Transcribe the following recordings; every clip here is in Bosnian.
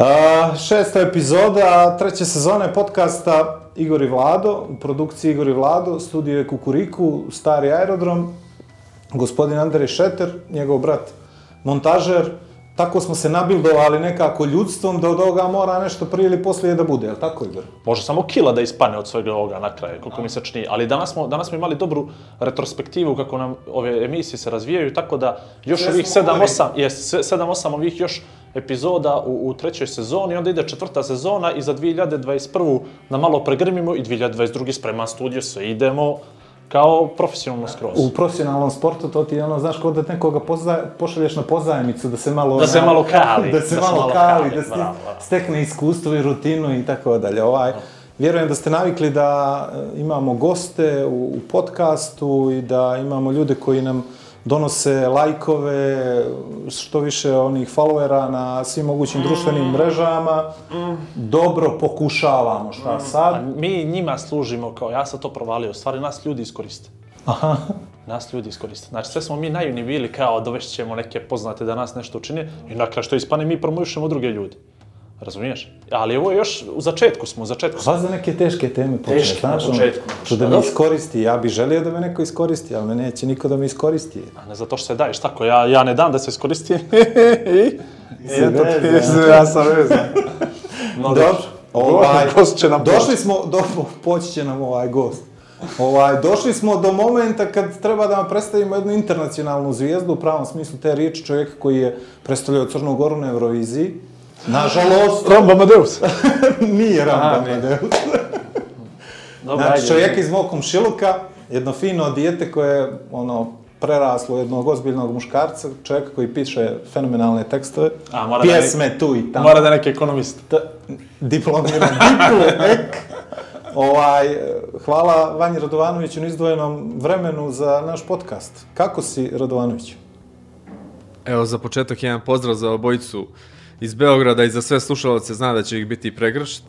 A, šesta epizoda treće sezone podcasta Igor i Vlado, u produkciji Igor i Vlado, studio je Kukuriku, stari aerodrom, gospodin Andrej Šeter, njegov brat montažer, tako smo se nabildovali nekako ljudstvom da od ovoga mora nešto prije ili poslije da bude, je li tako Igor? Može samo kila da ispane od svega ovoga na kraju, koliko mi se čini. Ali danas smo, danas smo imali dobru retrospektivu kako nam ove emisije se razvijaju, tako da još Sve ovih smo 7-8, jes, 7-8 ovih još epizoda u, u trećoj sezoni, onda ide četvrta sezona i za 2021. na malo pregrmimo i 2022. spreman studio, sve idemo kao profesionalno skroz. U profesionalnom sportu to ti je ono, znaš, kod da nekoga pozaj, pošalješ na pozajmicu da se malo... Da se ona- malo kali, Da se malo kali, da bravo, bravo. stekne iskustvo i rutinu i tako dalje. Ovaj, vjerujem da ste navikli da e, imamo goste u, u podcastu i da imamo ljude koji nam donose lajkove, što više onih followera na svim mogućim društvenim mrežama. Dobro pokušavamo, šta sad? A mi njima služimo kao, ja sam to provalio, u stvari nas ljudi iskoriste. Aha. Nas ljudi iskoriste. Znači, sve smo mi naivni bili kao dovešćemo neke poznate da nas nešto učine i na kraju što ispane mi promovišemo druge ljudi. Razumiješ? Ali ovo je još, u začetku smo, u začetku smo. Vas za neke teške teme počne, Teške, znaš, na ono, početku. što da me iskoristi. Ja bih želio da me neko iskoristi, ali me neće niko da me iskoristi. A ne zato što se daješ tako, ja, ja ne dam da se iskoristi. Se veze, ja sam vezan. No, Dobro, ovaj, gost će nam došli smo, do, poći će nam ovaj gost. Ovaj, došli smo do momenta kad treba da vam predstavimo jednu internacionalnu zvijezdu, u pravom smislu te riječi, čovjek koji je predstavljao Crnu Goru na Euroviziji. Nažalost, Rambo Amadeus. nije nije. Amadeus. Dobro, Znači, čovjek iz mog komšiluka, jedno fino dijete koje je ono, preraslo jednog ozbiljnog muškarca, čovjek koji piše fenomenalne tekstove, A, mora da pjesme tu i tamo. Mora da je neki ekonomist. T- diplomiran diplomek. Ovaj, hvala Vanji Radovanoviću na izdvojenom vremenu za naš podcast. Kako si, Radovanović? Evo, za početak jedan pozdrav za obojicu iz Beograda i za sve slušalce zna da će ih biti pregršt.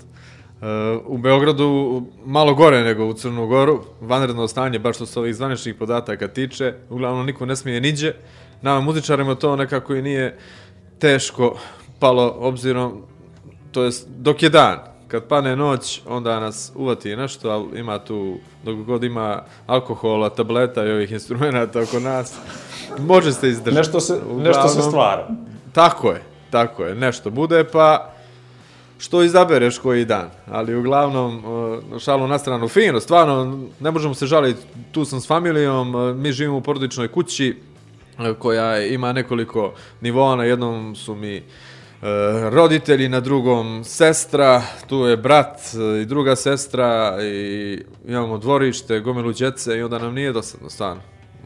Uh, u Beogradu malo gore nego u Crnu Goru, vanredno stanje, baš što se ovih zvaničnih podataka tiče, uglavnom niko ne smije niđe. Nama muzičarima to nekako i nije teško palo obzirom, to jest dok je dan, kad pane noć, onda nas uvati nešto, ali ima tu, dok god ima alkohola, tableta i ovih instrumenta oko nas, može se izdržati. Nešto se, nešto se stvara. Tako je, tako je, nešto bude, pa što izabereš koji dan. Ali uglavnom, e, šalu na stranu, fino, stvarno, ne možemo se žaliti, tu sam s familijom, e, mi živimo u porodičnoj kući e, koja ima nekoliko nivoa, na jednom su mi roditelji, na drugom sestra, tu je brat i druga sestra i imamo dvorište, gomilu djece i onda nam nije dosadno stvarno.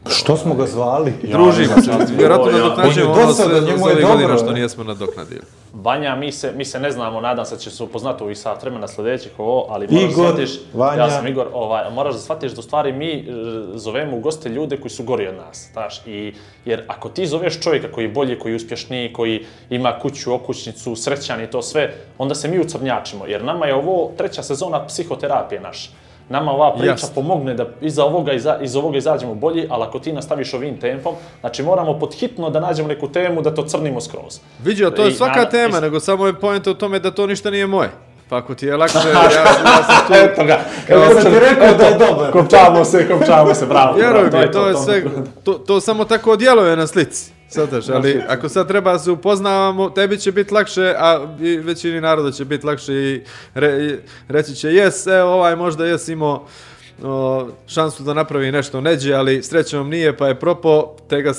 Što smo ga zvali? Družimo se, vjerojatno ja. nadoknađujemo On je ono sve njemu je dobro, što ne? nijesmo nadoknadili. Vanja, mi se, mi se ne znamo, nadam se da će se upoznati u sat vremena sljedećih ovo, ali moraš Igor, da shvatiš, Vanja. ja sam Igor, ovaj, moraš da shvatiš da u stvari mi e, zovemo u goste ljude koji su gori od nas, znaš, i, jer ako ti zoveš čovjeka koji je bolji, koji je uspješniji, koji ima kuću, okućnicu, srećan i to sve, onda se mi ucrnjačimo, jer nama je ovo treća sezona psihoterapije naša. Nama ova priča Jasno. pomogne da iza ovoga, iza, iz ovoga izađemo bolji, ali ako ti nastaviš ovim tempom, znači moramo podhitno da nađemo neku temu da to crnimo skroz. Vidio, to je I svaka nada- tema, ist- nego samo je pojenta u tome da to ništa nije moje. Pa ako ti je lakše, ja, ja sam tu... Eto ga. Ja sam ti rekao da je dobar. Kopčavamo se, kopčavamo se, bravo. Vjeruj mi, to je to. sve, to, to samo tako djeluje na slici. Sataš, ali ako sad treba se upoznavamo, tebi će biti lakše, a i većini naroda će biti lakše i, re, i reći će, jes, evo ovaj možda jes imao o, šansu da napravi nešto neđe, ali srećom nije, pa je propo, te ga,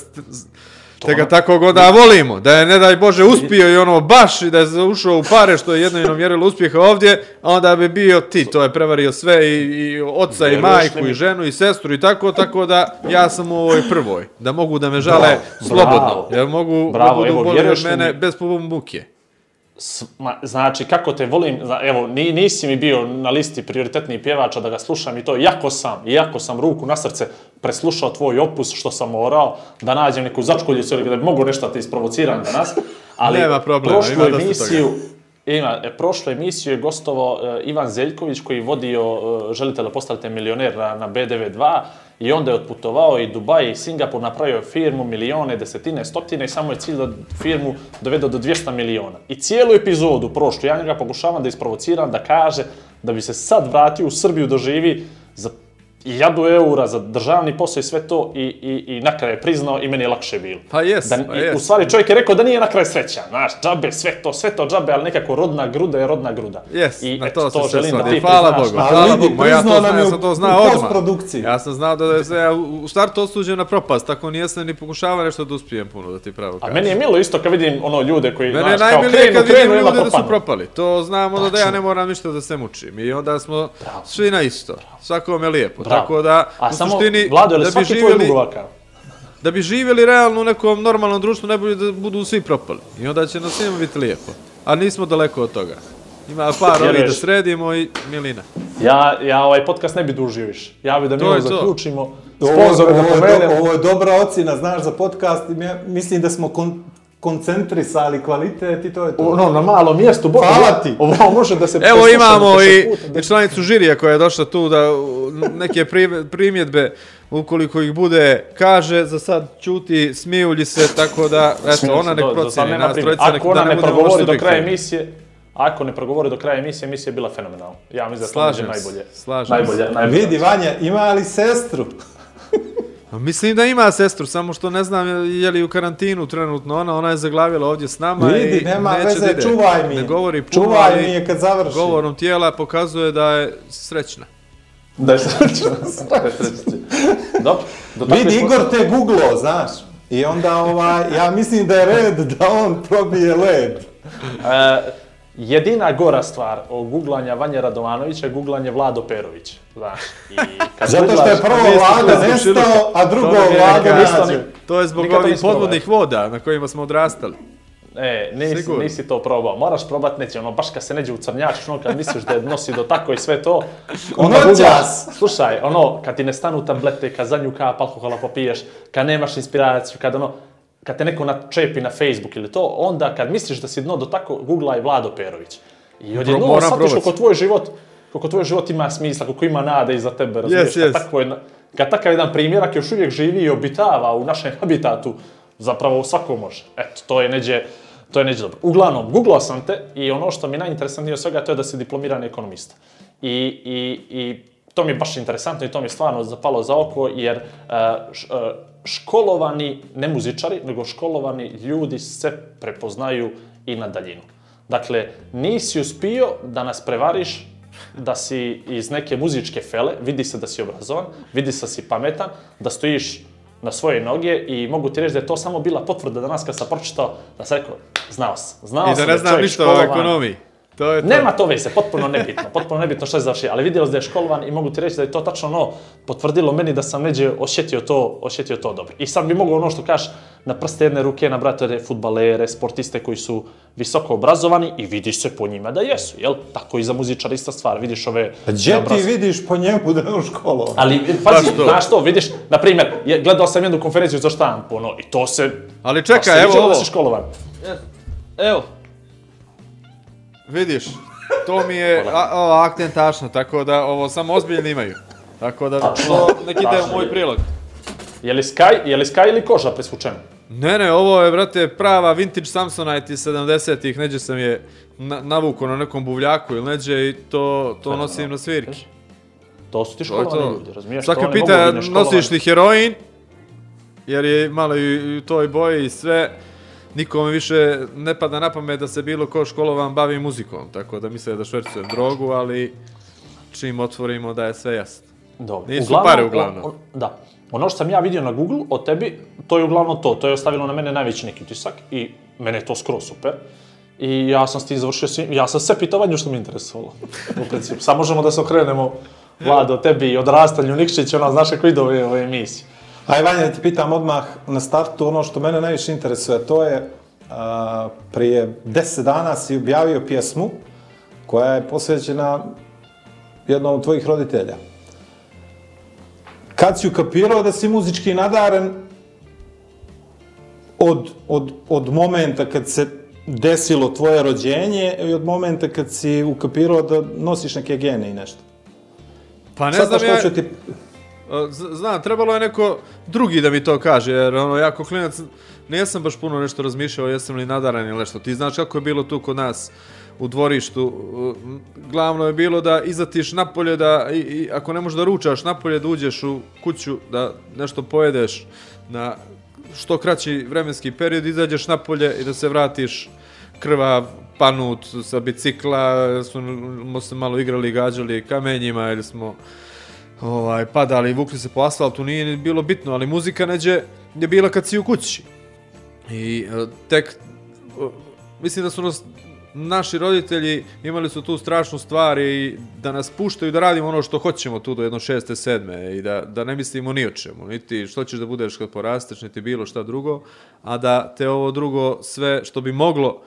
te ga tako god da volimo, da je ne daj Bože uspio i ono baš i da je ušao u pare što je jedno mjerilo uspjeha ovdje, a onda bi bio ti, to je prevario sve i, i oca i Vjeruješ majku mi? i ženu i sestru i tako, tako da ja sam u ovoj prvoj, da mogu da me žale Bravo, slobodno, bravo. jer mogu Bravo, da budu boli od mene mi? bez muke. Ma, znači, kako te volim, evo, ni, nisi mi bio na listi prioritetnih pjevača da ga slušam i to, jako sam, jako sam ruku na srce preslušao tvoj opus što sam morao, da nađem neku začkoljicu ili da bi mogu nešto da te isprovociram danas. Ali Nema problema, prošlu ima emisiju, ima, e, prošlu emisiju je gostovao e, Ivan Zeljković koji vodio e, Želite da postanete milioner na, na BDV2 i onda je otputovao i Dubaj i Singapur napravio firmu milione, desetine, stotine i samo je cilj da firmu dovede do 200 miliona. I cijelu epizodu prošlu, ja njega pokušavam da isprovociram da kaže da bi se sad vratio u Srbiju da živi za jadu eura za državni posao i sve to i, i, i na kraju je priznao i meni je lakše bilo. Pa jes, Da, pa i, jes. U stvari čovjek je rekao da nije na kraju srećan, znaš, džabe, sve to, sve to džabe, ali nekako rodna gruda je rodna gruda. Jes, I na to, to se sve želim da svodi. ti Hvala priznaš. Bogu, hvala Bogu, ma ja to znam, je ja u- sam to u znao odmah. postprodukciji. Ja sam znao da je se ja u u startu osuđen na propast, tako nijesam ni pokušavao nešto da uspijem puno, da ti pravo A kažem. meni je milo isto kad vidim ono ljude koji, Mene je znaš, kao krenu, kad krenu, i onda ljude da su propali. To znam onda da ja ne moram ništa da se mučim. I onda smo svi na isto. Svakome lijepo. Bravo. Tako da, A u samo, suštini, Vlado, je li da bi tvoj živjeli, ovakav? da bi živjeli realno u nekom normalnom društvu, najbolje da budu svi propali. I onda će nam svima biti lijepo. A nismo daleko od toga. Ima par ovih da sredimo i milina. Ja, ja ovaj podcast ne bi dužio više. Ja bi da mi ovo zaključimo. Ovo, Sponzore da ovo, je do, pomenemo. ovo je dobra ocjena, znaš, za podcast. Mislim da smo kon, koncentrisali kvalitet i to je to. Ono, na malom mjestu. bo- Hvala ti. Ovo može da se Evo imamo i, puta. i članicu žirija koja je došla tu da neke pri- primjedbe, ukoliko ih bude, kaže, za sad čuti, smijulji se, tako da, eto, ona nek nema nas trojica, nek, Ako ona da ne ne progovori do kraja emisije, ako ne progovori do kraja emisije, emisija je bila fenomenalna. Ja mislim da to najbolje. slažem se. najbolje, najbolje. Vidi, Vanja, ima li sestru? A Mislim da ima sestru, samo što ne znam je li u karantinu trenutno ona, ona je zaglavila ovdje s nama Vidi, i nema neće veze, da ide. čuvaj mi Ne govori puno, Čuvaj ali mi je kad završi. govorom tijela pokazuje da je srećna. Da je je srećno. Dobro. Vidi, Igor te googlo, znaš. I onda, ovaj, ja mislim da je red da on probije led. E, jedina gora stvar o googlanja Vanje Radovanovića je googlanje Vlado Perović. Znaš, i kad Zato što je prvo slušali. nestao, a drugo isto nađe. To je zbog ovih podvodnih voda na kojima smo odrastali. E, nisi, Sigurno. nisi to probao. Moraš probat neće, ono, baš kad se neđe u crnjač, ono, kad misliš da je nosi do tako i sve to. onda Noćas! Slušaj, ono, kad ti ne stanu tablete, kad zadnju kap alkohola popiješ, kad nemaš inspiraciju, kad ono, kad te neko načepi na Facebook ili to, onda kad misliš da si dno do tako, googlaj Vlado Perović. I odjednom moram shvatiš koliko tvoj život, koliko tvoj život ima smisla, koliko ima nade iza tebe, razumiješ? yes. Kad, tako je, kad takav jedan primjerak još uvijek živi i obitava u našem habitatu, zapravo svako može. Eto, to je neđe, to je neđe dobro. Uglavnom, googlao sam te i ono što mi je najinteresantnije od svega to je da si diplomirani ekonomista. I, i, i to mi je baš interesantno i to mi je stvarno zapalo za oko jer uh, š, uh, školovani, ne muzičari, nego školovani ljudi se prepoznaju i na daljinu. Dakle, nisi uspio da nas prevariš da si iz neke muzičke fele, vidi se da si obrazovan, vidi se da si pametan, da stojiš na svoje noge i mogu ti reći da je to samo bila potvrda danas kad sam pročitao, da sam rekao, znao sam, znao I da sam ne je znam čovjek ništa o školovan. ekonomiji. To je to. Nema to veze, potpuno nebitno, potpuno nebitno što je završio, ali vidjelo se da je školovan i mogu ti reći da je to tačno ono potvrdilo meni da sam neđe osjetio to, osjetio to dobro. I sad bi mogao ono što kažeš na prste jedne ruke nabrati futbalere, sportiste koji su visoko obrazovani i vidiš se po njima da jesu, jel? Tako i za muzičara ista stvar, vidiš ove... Pa Gdje ti vidiš po njemu da je on školovan? Ali, pazi, to. znaš to, vidiš, na primjer, je- gledao sam jednu konferenciju za štampu, ono, i to se... Ali čekaj, evo viđalo ovo. da si školovan. Evo. Vidiš, to mi je a, o, akten tačno, tako da ovo samo ozbiljni imaju. Tako da to nek ide u Tačno. moj prilog. Je li Sky, je li Sky ili koža presvučena? Ne, ne, ovo je, brate, prava vintage Samsonite iz 70-ih, neđe sam je na, navukao na nekom buvljaku ili neđe i to, to nosim na svirki. To su ti školovani to. ljudi, razumiješ? Svaka pita, nosiš li heroin? Jer je malo i, i u toj boji i sve. Nikome više ne pada na pamet da se bilo ko školovan bavi muzikom, tako da misle da švercujem drogu, ali čim otvorimo da je sve jasno. Dobro. Nisu pare uglavnom. on- da. Ono što sam ja vidio na Google o tebi, to je uglavnom to. To je ostavilo na mene najveći neki utisak i mene je to skoro super. I ja sam s tim završio svim, ja sam sve pitao što me interesovalo. U principu, sad možemo da se okrenemo Vlado, tebi i odrastanju Nikšić, ona znaš kako ide ove, ove emisije. Aj, Vanja, da ti pitam odmah na startu ono što mene najviše interesuje, to je a, prije deset dana si objavio pjesmu koja je posvećena jednom od tvojih roditelja. Kad si ukapirao da si muzički nadaren od, od, od momenta kad se desilo tvoje rođenje i od momenta kad si ukapirao da nosiš neke gene i nešto? Pa ne Sad znam ja... ti... Znam, trebalo je neko drugi da mi to kaže, jer ono, ja kao klinac nisam baš puno nešto razmišljao, jesam li nadaran ili nešto. Ti znaš kako je bilo tu kod nas u dvorištu. Glavno je bilo da izatiš napolje, da i, i ako ne možeš da ručaš napolje, da uđeš u kuću, da nešto pojedeš na što kraći vremenski period, izađeš napolje i da se vratiš krva panut sa bicikla, smo se malo igrali, gađali kamenjima ili smo ovaj, padali i vukli se po asfaltu, nije bilo bitno, ali muzika neđe je bila kad si u kući. I e, tek, e, mislim da su nas naši roditelji imali su tu strašnu stvar i da nas puštaju da radimo ono što hoćemo tu do jedno šeste, sedme i da, da ne mislimo ni o čemu, niti što ćeš da budeš kad porasteš, niti bilo šta drugo, a da te ovo drugo sve što bi moglo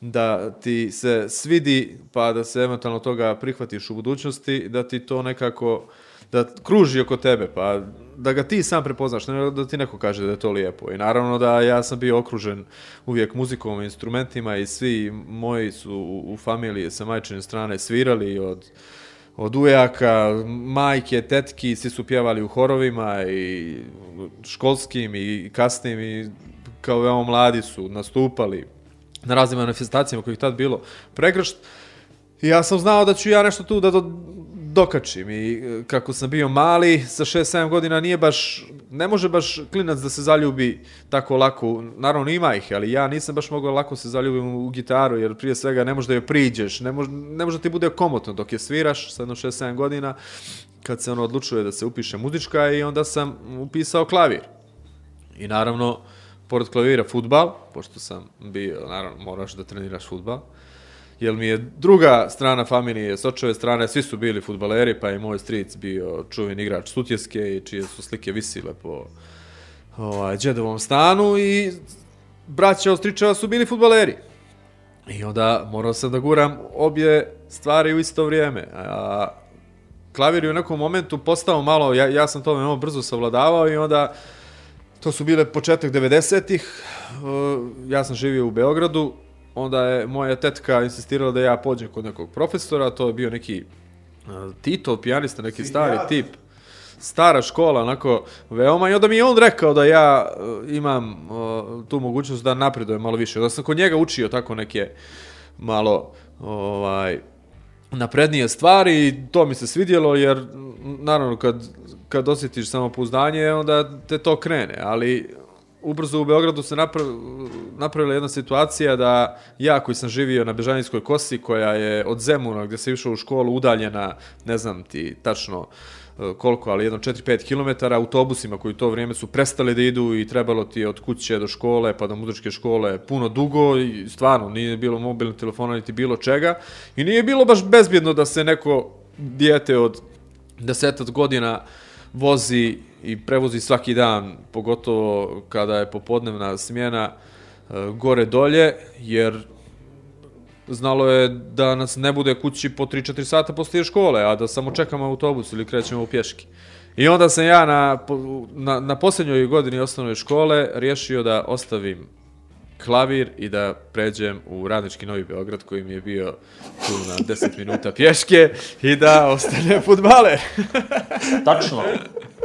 da ti se svidi pa da se eventualno toga prihvatiš u budućnosti, da ti to nekako da kruži oko tebe, pa da ga ti sam prepoznaš, ne da ti neko kaže da je to lijepo. I naravno da ja sam bio okružen uvijek muzikom, instrumentima i svi moji su u, u familiji sa majčine strane svirali od od ujaka, majke, tetki, svi su pjevali u horovima i školskim i kasnim i kao veoma mladi su nastupali na raznim manifestacijama kojih tad bilo pregršt. I ja sam znao da ću ja nešto tu da do, dokačim i e, kako sam bio mali, sa 6-7 godina nije baš, ne može baš klinac da se zaljubi tako lako, naravno ima ih, ali ja nisam baš mogao lako se zaljubim u gitaru, jer prije svega ne može da joj priđeš, ne može, ne može da ti bude komotno dok je sviraš, sa jedno 6-7 godina, kad se ono odlučuje da se upiše muzička i onda sam upisao klavir. I naravno, pored klavira futbal, pošto sam bio, naravno, moraš da treniraš futbal, jer mi je druga strana familije, s očeve strane, svi su bili futbaleri, pa i moj stric bio čuven igrač Sutjeske i čije su slike visile po ovaj, džedovom stanu i braća od stričeva su bili futbaleri. I onda morao sam da guram obje stvari u isto vrijeme. A klavir je u nekom momentu postao malo, ja, ja sam to veoma brzo savladavao i onda to su bile početak 90-ih, eh, ja sam živio u Beogradu, onda je moja tetka insistirala da ja pođem kod nekog profesora, to je bio neki uh, Tito, pijanista, neki stari tip, stara škola, onako, veoma, i onda mi je on rekao da ja uh, imam uh, tu mogućnost da napredujem malo više. Da sam kod njega učio tako neke malo, ovaj, naprednije stvari i to mi se svidjelo jer naravno kad, kad osjetiš samopouzdanje onda te to krene, ali ubrzo u Beogradu se napravila jedna situacija da ja koji sam živio na Bežanijskoj kosi, koja je od Zemuna gdje se išao u školu udaljena, ne znam ti tačno e, koliko, ali jedno 4-5 km autobusima koji u to vrijeme su prestali da idu i trebalo ti od kuće do škole pa do muzičke škole puno dugo i stvarno nije bilo mobilnog telefona niti bilo čega. I nije bilo baš bezbjedno da se neko dijete od desetat godina vozi i prevozi svaki dan, pogotovo kada je popodnevna smjena e, gore dolje, jer znalo je da nas ne bude kući po 3-4 sata poslije škole, a da samo čekamo autobus ili krećemo u pješki. I onda sam ja na, na, na posljednjoj godini osnovne škole riješio da ostavim klavir i da pređem u Radnički Novi Beograd koji mi je bio tu na 10 minuta pješke i da ostane futbaler. Tačno.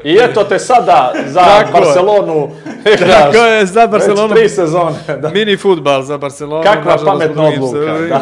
I eto te sada za Tako Barcelonu. Tako je, za Barcelonu. Već tri sezone. Da. Mini futbal za Barcelonu. Kakva pametna odluka,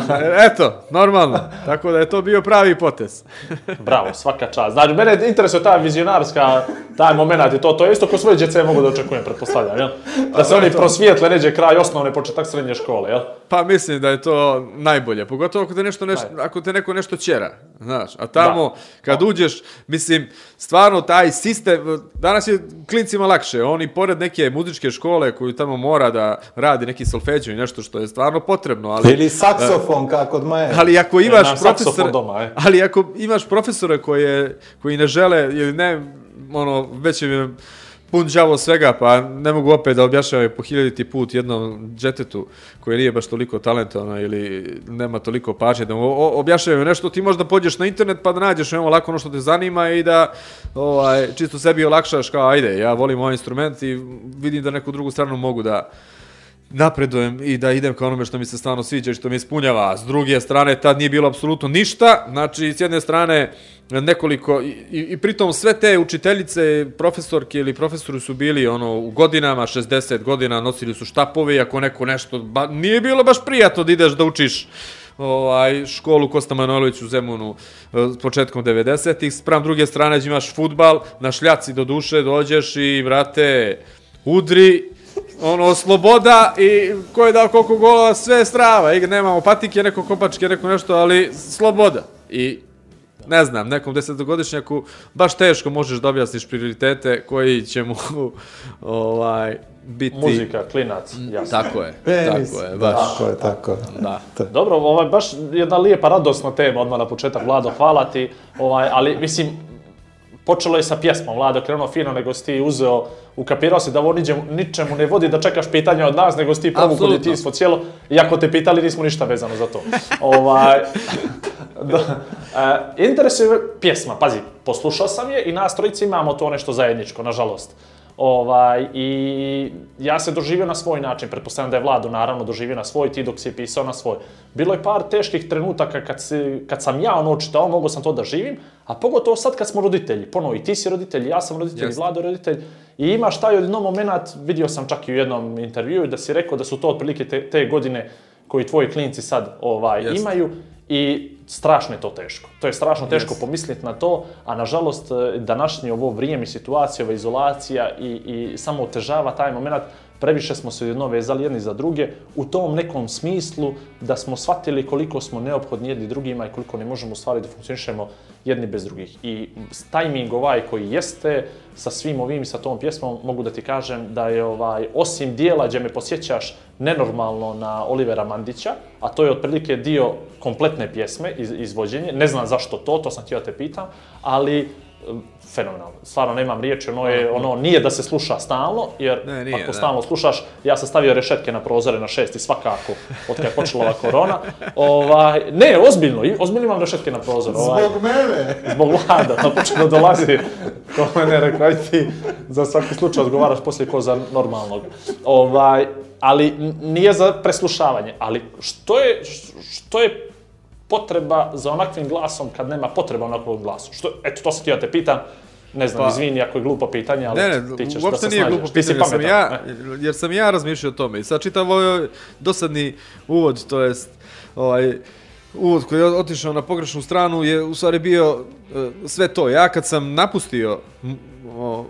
da. Eto, normalno. Tako da je to bio pravi potez. Bravo, svaka čast. Znači, mene interesuje ta vizionarska, taj moment i to, to je isto ko svoje djece mogu da očekujem, pretpostavljam, jel? Da se oni prosvijetle neđe kraj osnovne početak srednje škole, jel? Pa mislim da je to najbolje, pogotovo ako te, nešto neš, ako te neko nešto ćera, znaš, a tamo Da. kad uđeš, mislim, stvarno taj sistem, danas je klincima lakše, oni pored neke muzičke škole koju tamo mora da radi neki solfeđo i nešto što je stvarno potrebno, ali... Ili saksofon, kako od Maje. Ali ako imaš saksofon profesore, doma, e. ali ako imaš profesore koje koji ne žele ili ne ono već im je pun đavo svega, pa ne mogu opet da objašnjavam po hiljaditi put jednom džetetu koji nije baš toliko talentovano ili nema toliko pažnje, da mu objašnjavaju nešto, ti možda pođeš na internet pa da nađeš evo lako ono što te zanima i da ovaj, čisto sebi olakšaš kao ajde, ja volim ovaj instrument i vidim da neku drugu stranu mogu da napredujem i da idem ka onome što mi se stvarno sviđa i što mi ispunjava. S druge strane, tad nije bilo apsolutno ništa. Znači, s jedne strane, nekoliko, i, i, i pritom sve te učiteljice, profesorke ili profesori su bili ono, u godinama, 60 godina, nosili su štapove i ako neko nešto, ba, nije bilo baš prijatno da ideš da učiš ovaj, školu Kosta Manojlović u Zemunu e, s početkom 90-ih. Sprem druge strane imaš futbal, na šljaci do duše dođeš i, vrate, udri, ono, sloboda i ko je dao koliko golova, sve je strava. I nemamo patike, neko kopačke, neko nešto, ali sloboda. I ne znam, nekom desetogodišnjaku baš teško možeš da objasniš prioritete koji će mu ovaj, biti... Muzika, klinac, jasno. Tako je, Penis. tako je, baš. Tako je, tako je. Da. Dobro, ovaj, baš jedna lijepa, radosna tema odmah na početak, Vlado, hvala ti. Ovaj, ali, mislim, počelo je sa pjesmom, Vlado, krenuo fino, nego si ti uzeo, ukapirao si da ovo niđemu, ničemu ne vodi da čekaš pitanja od nas, nego si ti provuku Apsolutno. djetinjstvo cijelo. Iako te pitali, nismo ništa vezano za to. ovaj, da, e, interesuje pjesma, pazi, poslušao sam je i nas trojice imamo to nešto zajedničko, nažalost. Ovaj, I ja se doživio na svoj način, pretpostavljam da je Vlado naravno doživio na svoj, ti dok si je pisao na svoj. Bilo je par teških trenutaka kad, se, kad sam ja ono čitao, mogao sam to da živim, a pogotovo sad kad smo roditelji, ponovo i ti si roditelj, ja sam roditelj, i Vlado roditelj, i imaš taj jednom moment, vidio sam čak i u jednom intervjuu da si rekao da su to otprilike te, te godine koji tvoji klinci sad ovaj, Jeste. imaju. I strašno je to teško. To je strašno teško Yes. pomisliti na to, a nažalost e, današnje ovo vrijeme, situacija, ova izolacija i, i samo otežava taj moment, previše smo se jedno vezali jedni za druge u tom nekom smislu da smo shvatili koliko smo neophodni jedni drugima i koliko ne možemo u stvari da funkcionišemo jedni bez drugih. I tajming ovaj koji jeste sa svim ovim i sa tom pjesmom, mogu da ti kažem da je ovaj, osim dijela gdje me posjećaš nenormalno na Olivera Mandića, a to je otprilike dio kompletne pjesme, iz, izvođenje, ne znam zašto to, to sam htio da te pitam, ali fenomenalno. Stvarno nemam riječi, ono, je, ono nije da se sluša stalno, jer Ne, nije, ako da. stalno slušaš, ja sam stavio rešetke na prozore na šest i svakako, od kada je počela ova korona. Ovaj, ne, ozbiljno, i- ozbiljno imam rešetke na prozore. Ovaj, Zbog mene! zbog vlada, pa počeo dolazi ko mene rekao, aj ti za svaki slučaj odgovaraš poslije ko za normalnog. Ovaj, ali nije za preslušavanje, ali što je, što je potreba za onakvim glasom kad nema potreba onakvog glasu? Što, eto, to sam htio da te pitam, ne znam, Pa- izvini ako je glupo pitanje, ali Ne, ne, ti ćeš da se nije snađeš. glupo Ti pitanje, jer sam, ja, jer sam ja razmišljao o tome. I sad čitav ovaj dosadni uvod, to jest ovaj, uvod koji je otišao na pogrešnu stranu je u stvari bio e, sve to. Ja kad sam napustio o,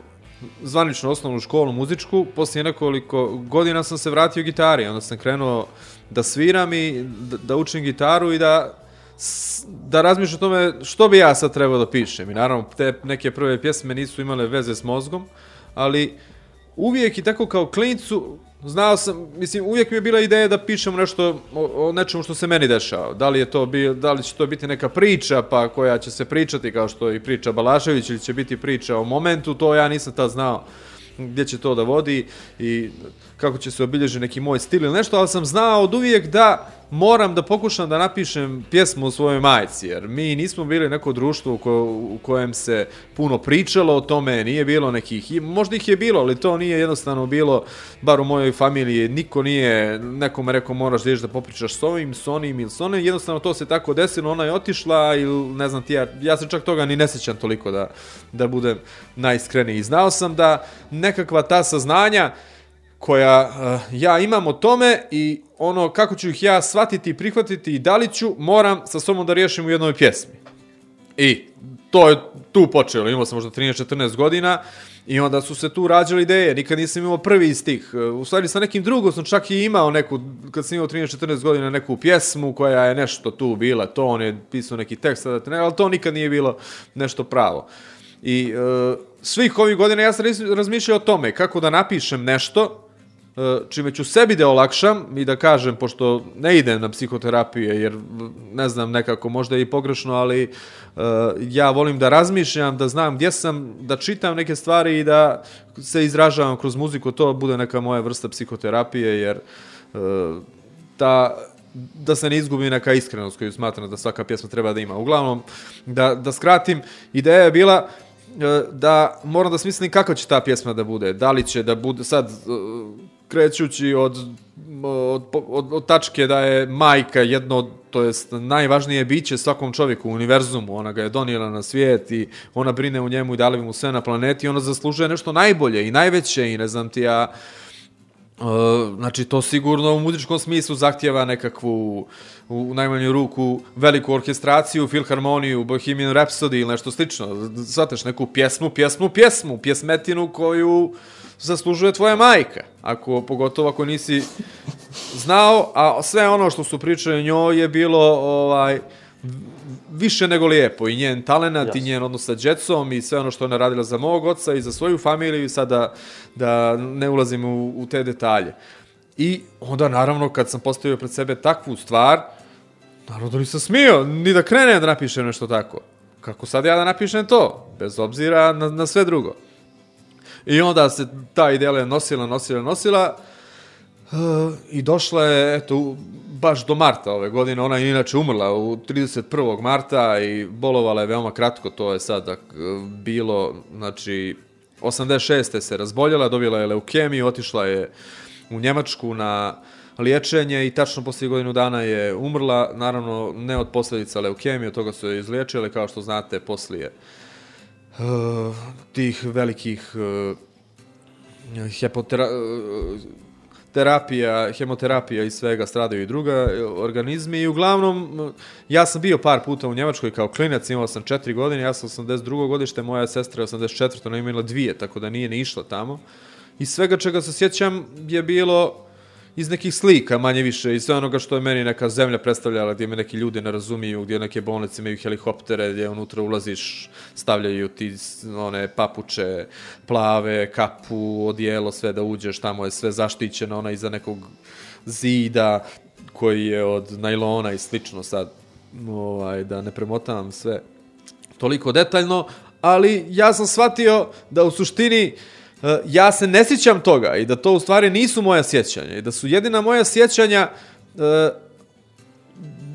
zvaničnu osnovnu školu muzičku, poslije nekoliko godina sam se vratio gitari. Onda sam krenuo da sviram i da, da učim gitaru i da da razmišljam o tome što bi ja sad trebao da pišem. I naravno, te neke prve pjesme nisu imale veze s mozgom, ali uvijek i tako kao klincu znao sam, mislim, uvijek mi je bila ideja da pišem nešto o, o nečemu što se meni dešava. Da li je to bi, da li će to biti neka priča pa koja će se pričati kao što i priča Balašević ili će biti priča o momentu, to ja nisam tad znao gdje će to da vodi i kako će se obilježiti neki moj stil ili nešto, ali sam znao od uvijek da moram da pokušam da napišem pjesmu o svojoj majci, jer mi nismo bili neko društvo u, ko, u kojem se puno pričalo o tome, nije bilo nekih, možda ih je bilo, ali to nije jednostavno bilo, bar u mojoj familiji, niko nije nekom rekao moraš da ideš da popričaš s ovim, s onim ili s onim, jednostavno to se tako desilo, ona je otišla ili ne znam ti, ja, ja se čak toga ni ne sjećam toliko da, da budem najiskreniji. Znao sam da nekakva ta saznanja koja uh, ja imam o tome i ono kako ću ih ja shvatiti i prihvatiti i da li ću, moram sa sobom da riješim u jednoj pjesmi. I to je tu počelo, imao sam možda 13-14 godina i onda su se tu rađale ideje, nikad nisam imao prvi stih. Eh, u stvari sa nekim drugom sam čak i imao neku, kad sam imao 13-14 godina, neku pjesmu koja je nešto tu bila, to on je pisao neki tekst, da te ne, ali to nikad nije bilo nešto pravo. I e, svih ovih godina ja sam razmišljao o tome kako da napišem nešto, E, čime ću sebi da olakšam i da kažem, pošto ne idem na psihoterapije, jer ne znam nekako, možda je i pogrešno, ali e, ja volim da razmišljam, da znam gdje sam, da čitam neke stvari i da se izražavam kroz muziku, to bude neka moja vrsta psihoterapije, jer e, ta da se ne izgubi neka iskrenost koju smatram da svaka pjesma treba da ima. Uglavnom, da, da skratim, ideja je bila da moram da smislim kako će ta pjesma da bude. Da li će da bude sad krećući od, od, od, od tačke da je majka jedno, to jest najvažnije biće svakom čovjeku u univerzumu, ona ga je donijela na svijet i ona brine u njemu i dali mu sve na planeti, ona zaslužuje nešto najbolje i najveće i ne znam ti ja, e, znači, to sigurno u muzičkom smislu zahtjeva nekakvu, u najmanju ruku, veliku orkestraciju, filharmoniju, Bohemian Rhapsody ili nešto slično. Zateš neku pjesmu, pjesmu, pjesmu, pjesmetinu koju zaslužuje tvoja majka. Ako, pogotovo ako nisi znao, a sve ono što su pričali njoj je bilo ovaj, više nego lijepo i njen talenat i njen odnos sa djecom i sve ono što ona radila za mog oca i za svoju familiju i sada da ne ulazim u, u te detalje. I onda naravno kad sam postavio pred sebe takvu stvar, naravno da nisam smio ni da krenem da napišem nešto tako. Kako sad ja da napišem to? Bez obzira na, na sve drugo. I onda se ta ideja nosila, nosila, nosila uh, i došla je, eto, baš do marta ove godine. Ona je inače umrla u 31. marta i bolovala je veoma kratko. To je sad dak, bilo, znači, 86. se razboljela, dobila je leukemiju, otišla je u Njemačku na liječenje i tačno poslije godinu dana je umrla. Naravno, ne od posljedica leukemije, od toga su je izliječile, kao što znate, poslije uh, Eh, tih velikih uh, hepotera, uh, terapija, hemoterapija i svega stradaju i druga organizmi i uglavnom ja sam bio par puta u Njemačkoj kao klinac, imao sam četiri godine, ja sam 82. godište, moja sestra je 84. ona imala dvije, tako da nije ni išla tamo. I svega čega se sjećam je bilo iz nekih slika, manje više, iz onoga što je meni neka zemlja predstavljala, gdje me neki ljudi ne razumiju, gdje neke bolnice imaju helikoptere, gdje unutra ulaziš, stavljaju ti one papuče, plave, kapu, odijelo, sve da uđeš, tamo je sve zaštićeno, ona iza nekog zida koji je od najlona i slično sad, ovaj, da ne premotavam sve toliko detaljno, ali ja sam shvatio da u suštini uh, ja se ne sjećam toga i da to u stvari nisu moja sjećanja i da su jedina moja sjećanja uh,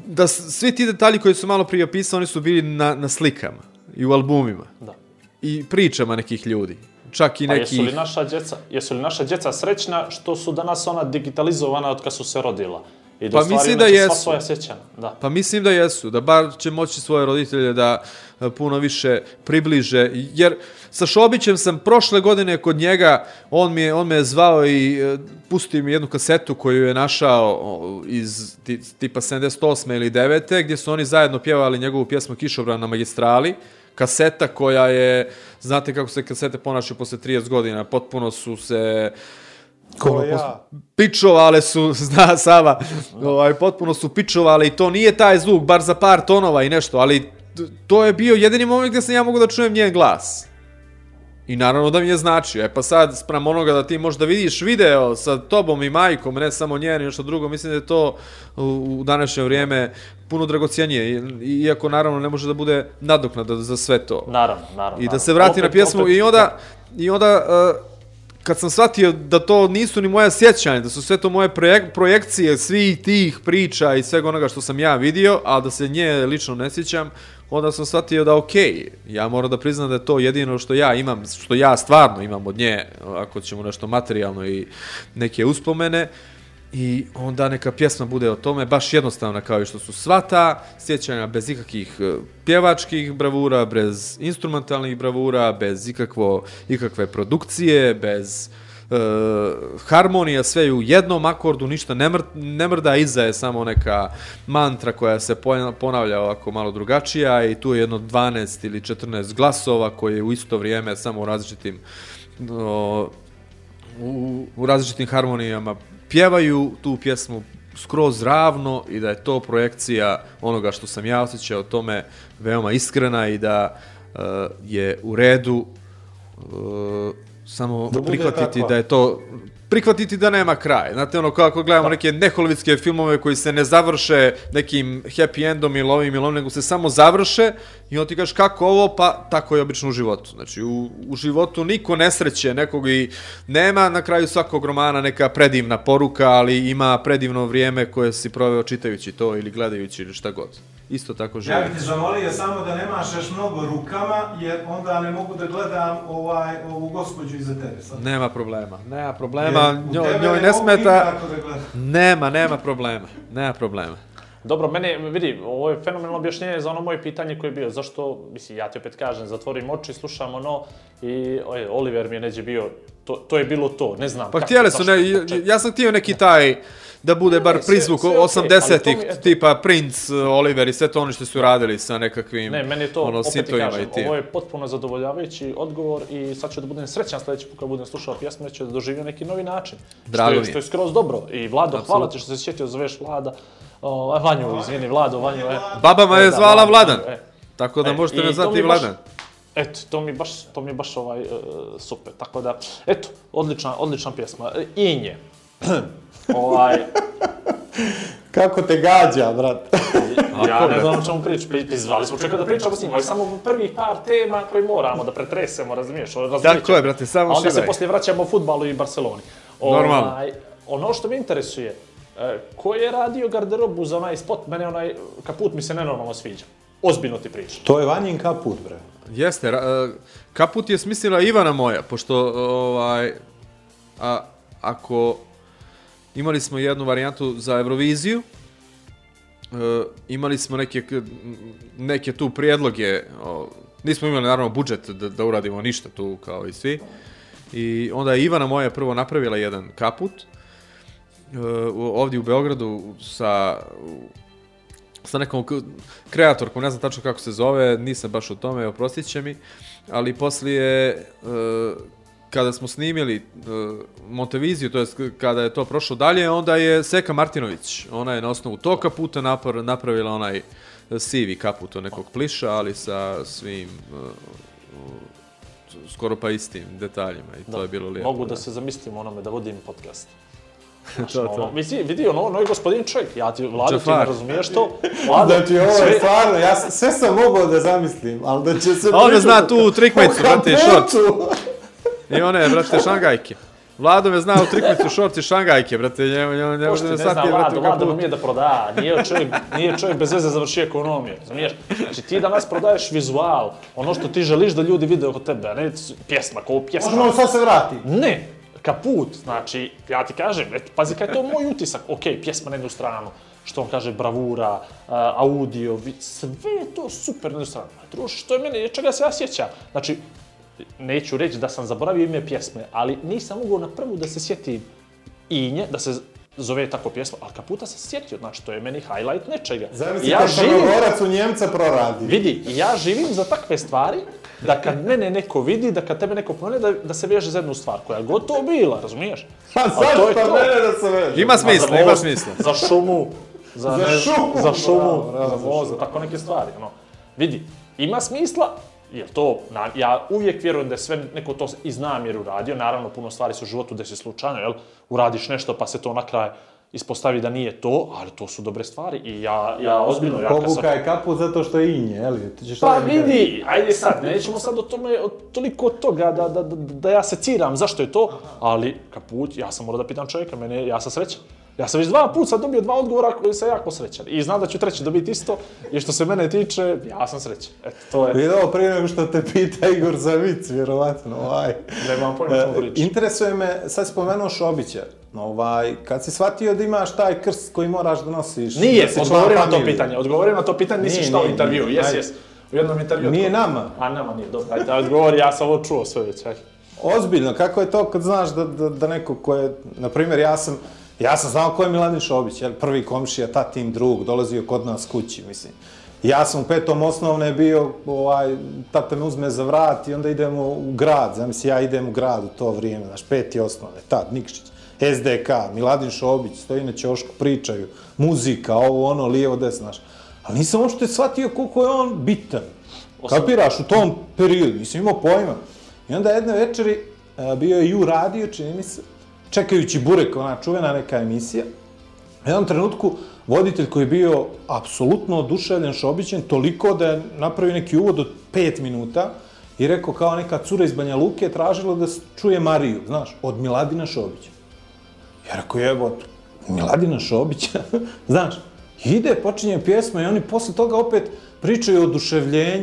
da svi ti detalji koji su malo prije opisao, oni su bili na, na slikama i u albumima. Da. I pričama nekih ljudi. Čak i neki... A jesu li naša djeca, jesu li naša djeca srećna što su danas ona digitalizovana od kad su se rodila? I da pa mislim da jesu. svoja sjećanja. Da. Pa mislim da jesu. Da bar će moći svoje roditelje da e, puno više približe. Jer sa Šobićem sam prošle godine kod njega, on, mi je, on me je zvao i e, pustio mi jednu kasetu koju je našao iz tipa 78. ili 9. gdje su oni zajedno pjevali njegovu pjesmu Kišobran na magistrali. Kaseta koja je, znate kako se kasete ponašaju posle 30 godina, potpuno su se... Ko ja. Pičovale su, zna Sava, ovaj, potpuno su pičovale i to nije taj zvuk, bar za par tonova i nešto, ali to je bio jedini moment gdje sam ja mogu da čujem njen glas. I naravno da mi je značio. E pa sad, sprem onoga da ti možda vidiš video sa tobom i majkom, ne samo njen i nešto drugo, mislim da je to u današnje vrijeme puno dragocijenije. Iako naravno ne može da bude nadoknada za sve to. Naravno, naravno. I da se vrati opet, na pjesmu opet, i onda, i onda uh, kad sam shvatio da to nisu ni moja sjećanja, da su sve to moje projek projekcije svih tih priča i svega onoga što sam ja vidio, a da se nje lično ne sjećam, onda sam shvatio da ok, ja moram da priznam da je to jedino što ja imam, što ja stvarno imam od nje, ako ćemo nešto materijalno i neke uspomene, I onda neka pjesma bude o tome, baš jednostavna kao i što su svata, sjećanja, bez ikakvih e, pjevačkih bravura, bez instrumentalnih bravura, bez ikakvo, ikakve produkcije, bez e, harmonija, sve u jednom akordu, ništa ne, mr, ne mrda, iza je samo neka mantra koja se ponavlja ovako malo drugačija i tu je jedno 12 ili 14 glasova koje u isto vrijeme samo u različitim o, u, u različitim harmonijama pjevaju tu pjesmu skroz ravno i da je to projekcija onoga što sam ja osjećao tome veoma iskrena i da uh, je u redu uh, samo da prihvatiti da je to prihvatiti da nema kraj. Znate, ono, kako gledamo neke neholivitske filmove koji se ne završe nekim happy endom ili ovim ili ovim, nego se samo završe i on ti kažeš kako ovo, pa tako je obično u životu. Znači, u, u životu niko ne sreće nekog i nema na kraju svakog romana neka predivna poruka, ali ima predivno vrijeme koje si proveo čitajući to ili gledajući ili šta god. Isto tako Ja život. bih ti zamolio samo da ne mašaš mnogo rukama, jer onda ne mogu da gledam ovaj, ovu gospođu iza tebe. Sad. Nema problema, nema problema, njoj, njoj ne smeta, da nema, nema problema, nema problema. Dobro, mene, vidi, ovo je fenomenalno objašnjenje za ono moje pitanje koje je bio, zašto, mislim, ja ti opet kažem, zatvorim oči, slušam ono i oj, Oliver mi je neđe bio, to, to je bilo to, ne znam Pa kako, htjeli su, ne, čega. ja sam htio neki taj, da bude bar sve- prizvuk sve okej, ali to mi 80-ih, je- eto. tipa Prince, Oliver i sve to ono što su radili sa nekakvim Ne, meni je to, ono, opet ti kažem, i ovo je potpuno zadovoljavajući odgovor i sad ću da budem srećan sljedeći put kad budem slušao pjesmu, ću da doživim neki novi način. Drago što je. Što je skroz dobro. I Vlado, hvala ti što se sjetio, zoveš Vlada. O, Vanju, izvini, Vlado, Vanju. E, Baba me E, je da, zvala Vladan, e. tako da E, možete me zvati baš- Vladan. Eto, to mi baš, to mi baš ovaj, e, super. Tako da, eto, odlična, odlična pjesma. E, Inje. ovaj, Kako te gađa, brat. ja ne znam o čemu pričam. Pri- pri- Zvali smo čekati da pričamo s njim, ali samo prvih par tema koje moramo da pretresemo, razumiješ? razumiješ? Tako je, brate, samo A onda se šivaj. poslije vraćamo u futbalu i Barceloni. Normalno. Ovaj, ono što me interesuje, e, ko je radio garderobu za onaj spot? Mene onaj kaput mi se nenormalno sviđa. Ozbiljno ti pričam. To je Vanjin kaput, bre. Jeste, ra- e, kaput je smislila Ivana moja, pošto ovaj, a, ako imali smo jednu varijantu za Euroviziju, e, imali smo neke, neke tu prijedloge, o, nismo imali naravno budžet da, da uradimo ništa tu kao i svi, i onda je Ivana moja prvo napravila jedan kaput, e, ovdje u Beogradu sa sa nekom kreatorkom, ne znam tačno kako se zove, nisam baš u tome, oprostit će mi, ali poslije, e, kada smo snimili e, Monteviziju, to jest kada je to prošlo dalje, onda je Seka Martinović, ona je na osnovu tog kaputa napar, napravila onaj sivi kaput od nekog pliša, ali sa svim e, skoro pa istim detaljima i to je bilo lijepo. Mogu da se zamislim onome da vodim podcast. Znaš, To, to. ono, vidi, vidi, ono, ono je gospodin čovjek, ja ti, Vlado, ti ne razumiješ to? Vlado, Znači, ovo je sve- stvarno, ja sve sam mogao da zamislim, ali da će se... A on zna tu brate, kaputu. short. I one, brate, šangajke. Vlado me zna u trikmicu šort i šangajke, brate, njemu, njemu, njemu, njemu, ne zna brate, Vlado, Vlado umije da proda, nije čovjek, nije čovjek bez veze završio ekonomiju, razumiješ? Znači ti danas prodaješ vizual, ono što ti želiš da ljudi vide oko tebe, a ne pjesma, kao pjesma. Možemo sad se vrati. Ne, kaput, znači, ja ti kažem, eto, pazi kaj je to moj utisak, ok, pjesma na jednu stranu, što on kaže, bravura, a, audio, sve je to super na jednu stranu. A drugo, što je mene, čega se ja sjećam? Znači, neću reći da sam zaboravio ime pjesme, ali nisam mogao na prvu da se sjetim inje, da se zove tako pjesma, ali kaputa se sjetio, znači, to je meni highlight nečega. Zamisli ja kad živim, Crnogorac u Njemca proradi. Vidi, ja živim za takve stvari, da kad mene neko vidi, da kad tebe neko pomene, da, da se veže za jednu stvar, koja je gotovo bila, razumiješ? Pa A zašto to. mene da se veže? Ima smisla, ima smisla. Za šumu, za, Za ne- šumu, za šumu, bravo, bravo, za za tako neke stvari. Ono. Vidi, ima smisla, jer to, na, ja uvijek vjerujem da je sve neko to iz namjeru radio, naravno puno stvari su u životu da se slučajno, jel, uradiš nešto pa se to na kraj ispostavi da nije to, ali to su dobre stvari i ja, ja ozbiljno, ja kad sam... Pobuka je kaput zato što je inje, jel? Ti ćeš Pa vidi, ajde sad, nećemo sad o tome, o toliko od toga da, da, da, da ja se ciram zašto je to, ali kaput, ja sam morao da pitam čovjeka, mene, ja sam srećan. Ja sam već dva puta sad dobio dva odgovora koji sam jako srećan. I znam da ću treći dobiti isto, i što se mene tiče, ja sam srećan. Eto, to je, Vidi ovo prije nego što te pita Igor za vic, vjerovatno, ovaj. nemam pojma što E, pričam. interesuje me, sad spomenuo Šobića, ovaj, kad si shvatio da imaš taj krst koji moraš da nosiš... Nije, da odgovorim na to pitanje, odgovorim na to pitanje, nisi šta u intervju, jes, jes. U jednom intervju. Nije nama. A nama nije, dobro, ajde, odgovori, ja sam ovo čuo sve već, ajde. Ozbiljno, kako je to kad znaš da, da, da neko ko je, na primjer, ja sam, ja sam znao ko je Miladin Šobić, jel, prvi komšija, tatin drug, dolazio kod nas kući, mislim. Ja sam u petom osnovne bio, ovaj, tata me uzme za vrat i onda idemo u grad, zamisli, ja idem u grad u to vrijeme, znaš, peti osnovne, tad, Nikšić, SDK, Miladin Šobić, stoji na ćošku, pričaju, muzika, ovo, ono, lijevo, desno, znaš. Ali nisam uopšte shvatio koliko je on bitan. Kapiraš, u tom periodu, nisam imao pojma. I onda jedne večeri a, bio je Ju radio, čini mi se, čekajući Burek, ona čuvena neka emisija. U jednom trenutku voditelj koji je bio apsolutno oduševljen, Šobićem, toliko da je napravio neki uvod od pet minuta i rekao kao neka cura iz Banja Luke tražila da čuje Mariju, znaš, od Miladina Šobića. Ja rekao, evo, Miladina Šobića, znaš, ide, počinje pjesma i oni posle toga opet pričaju o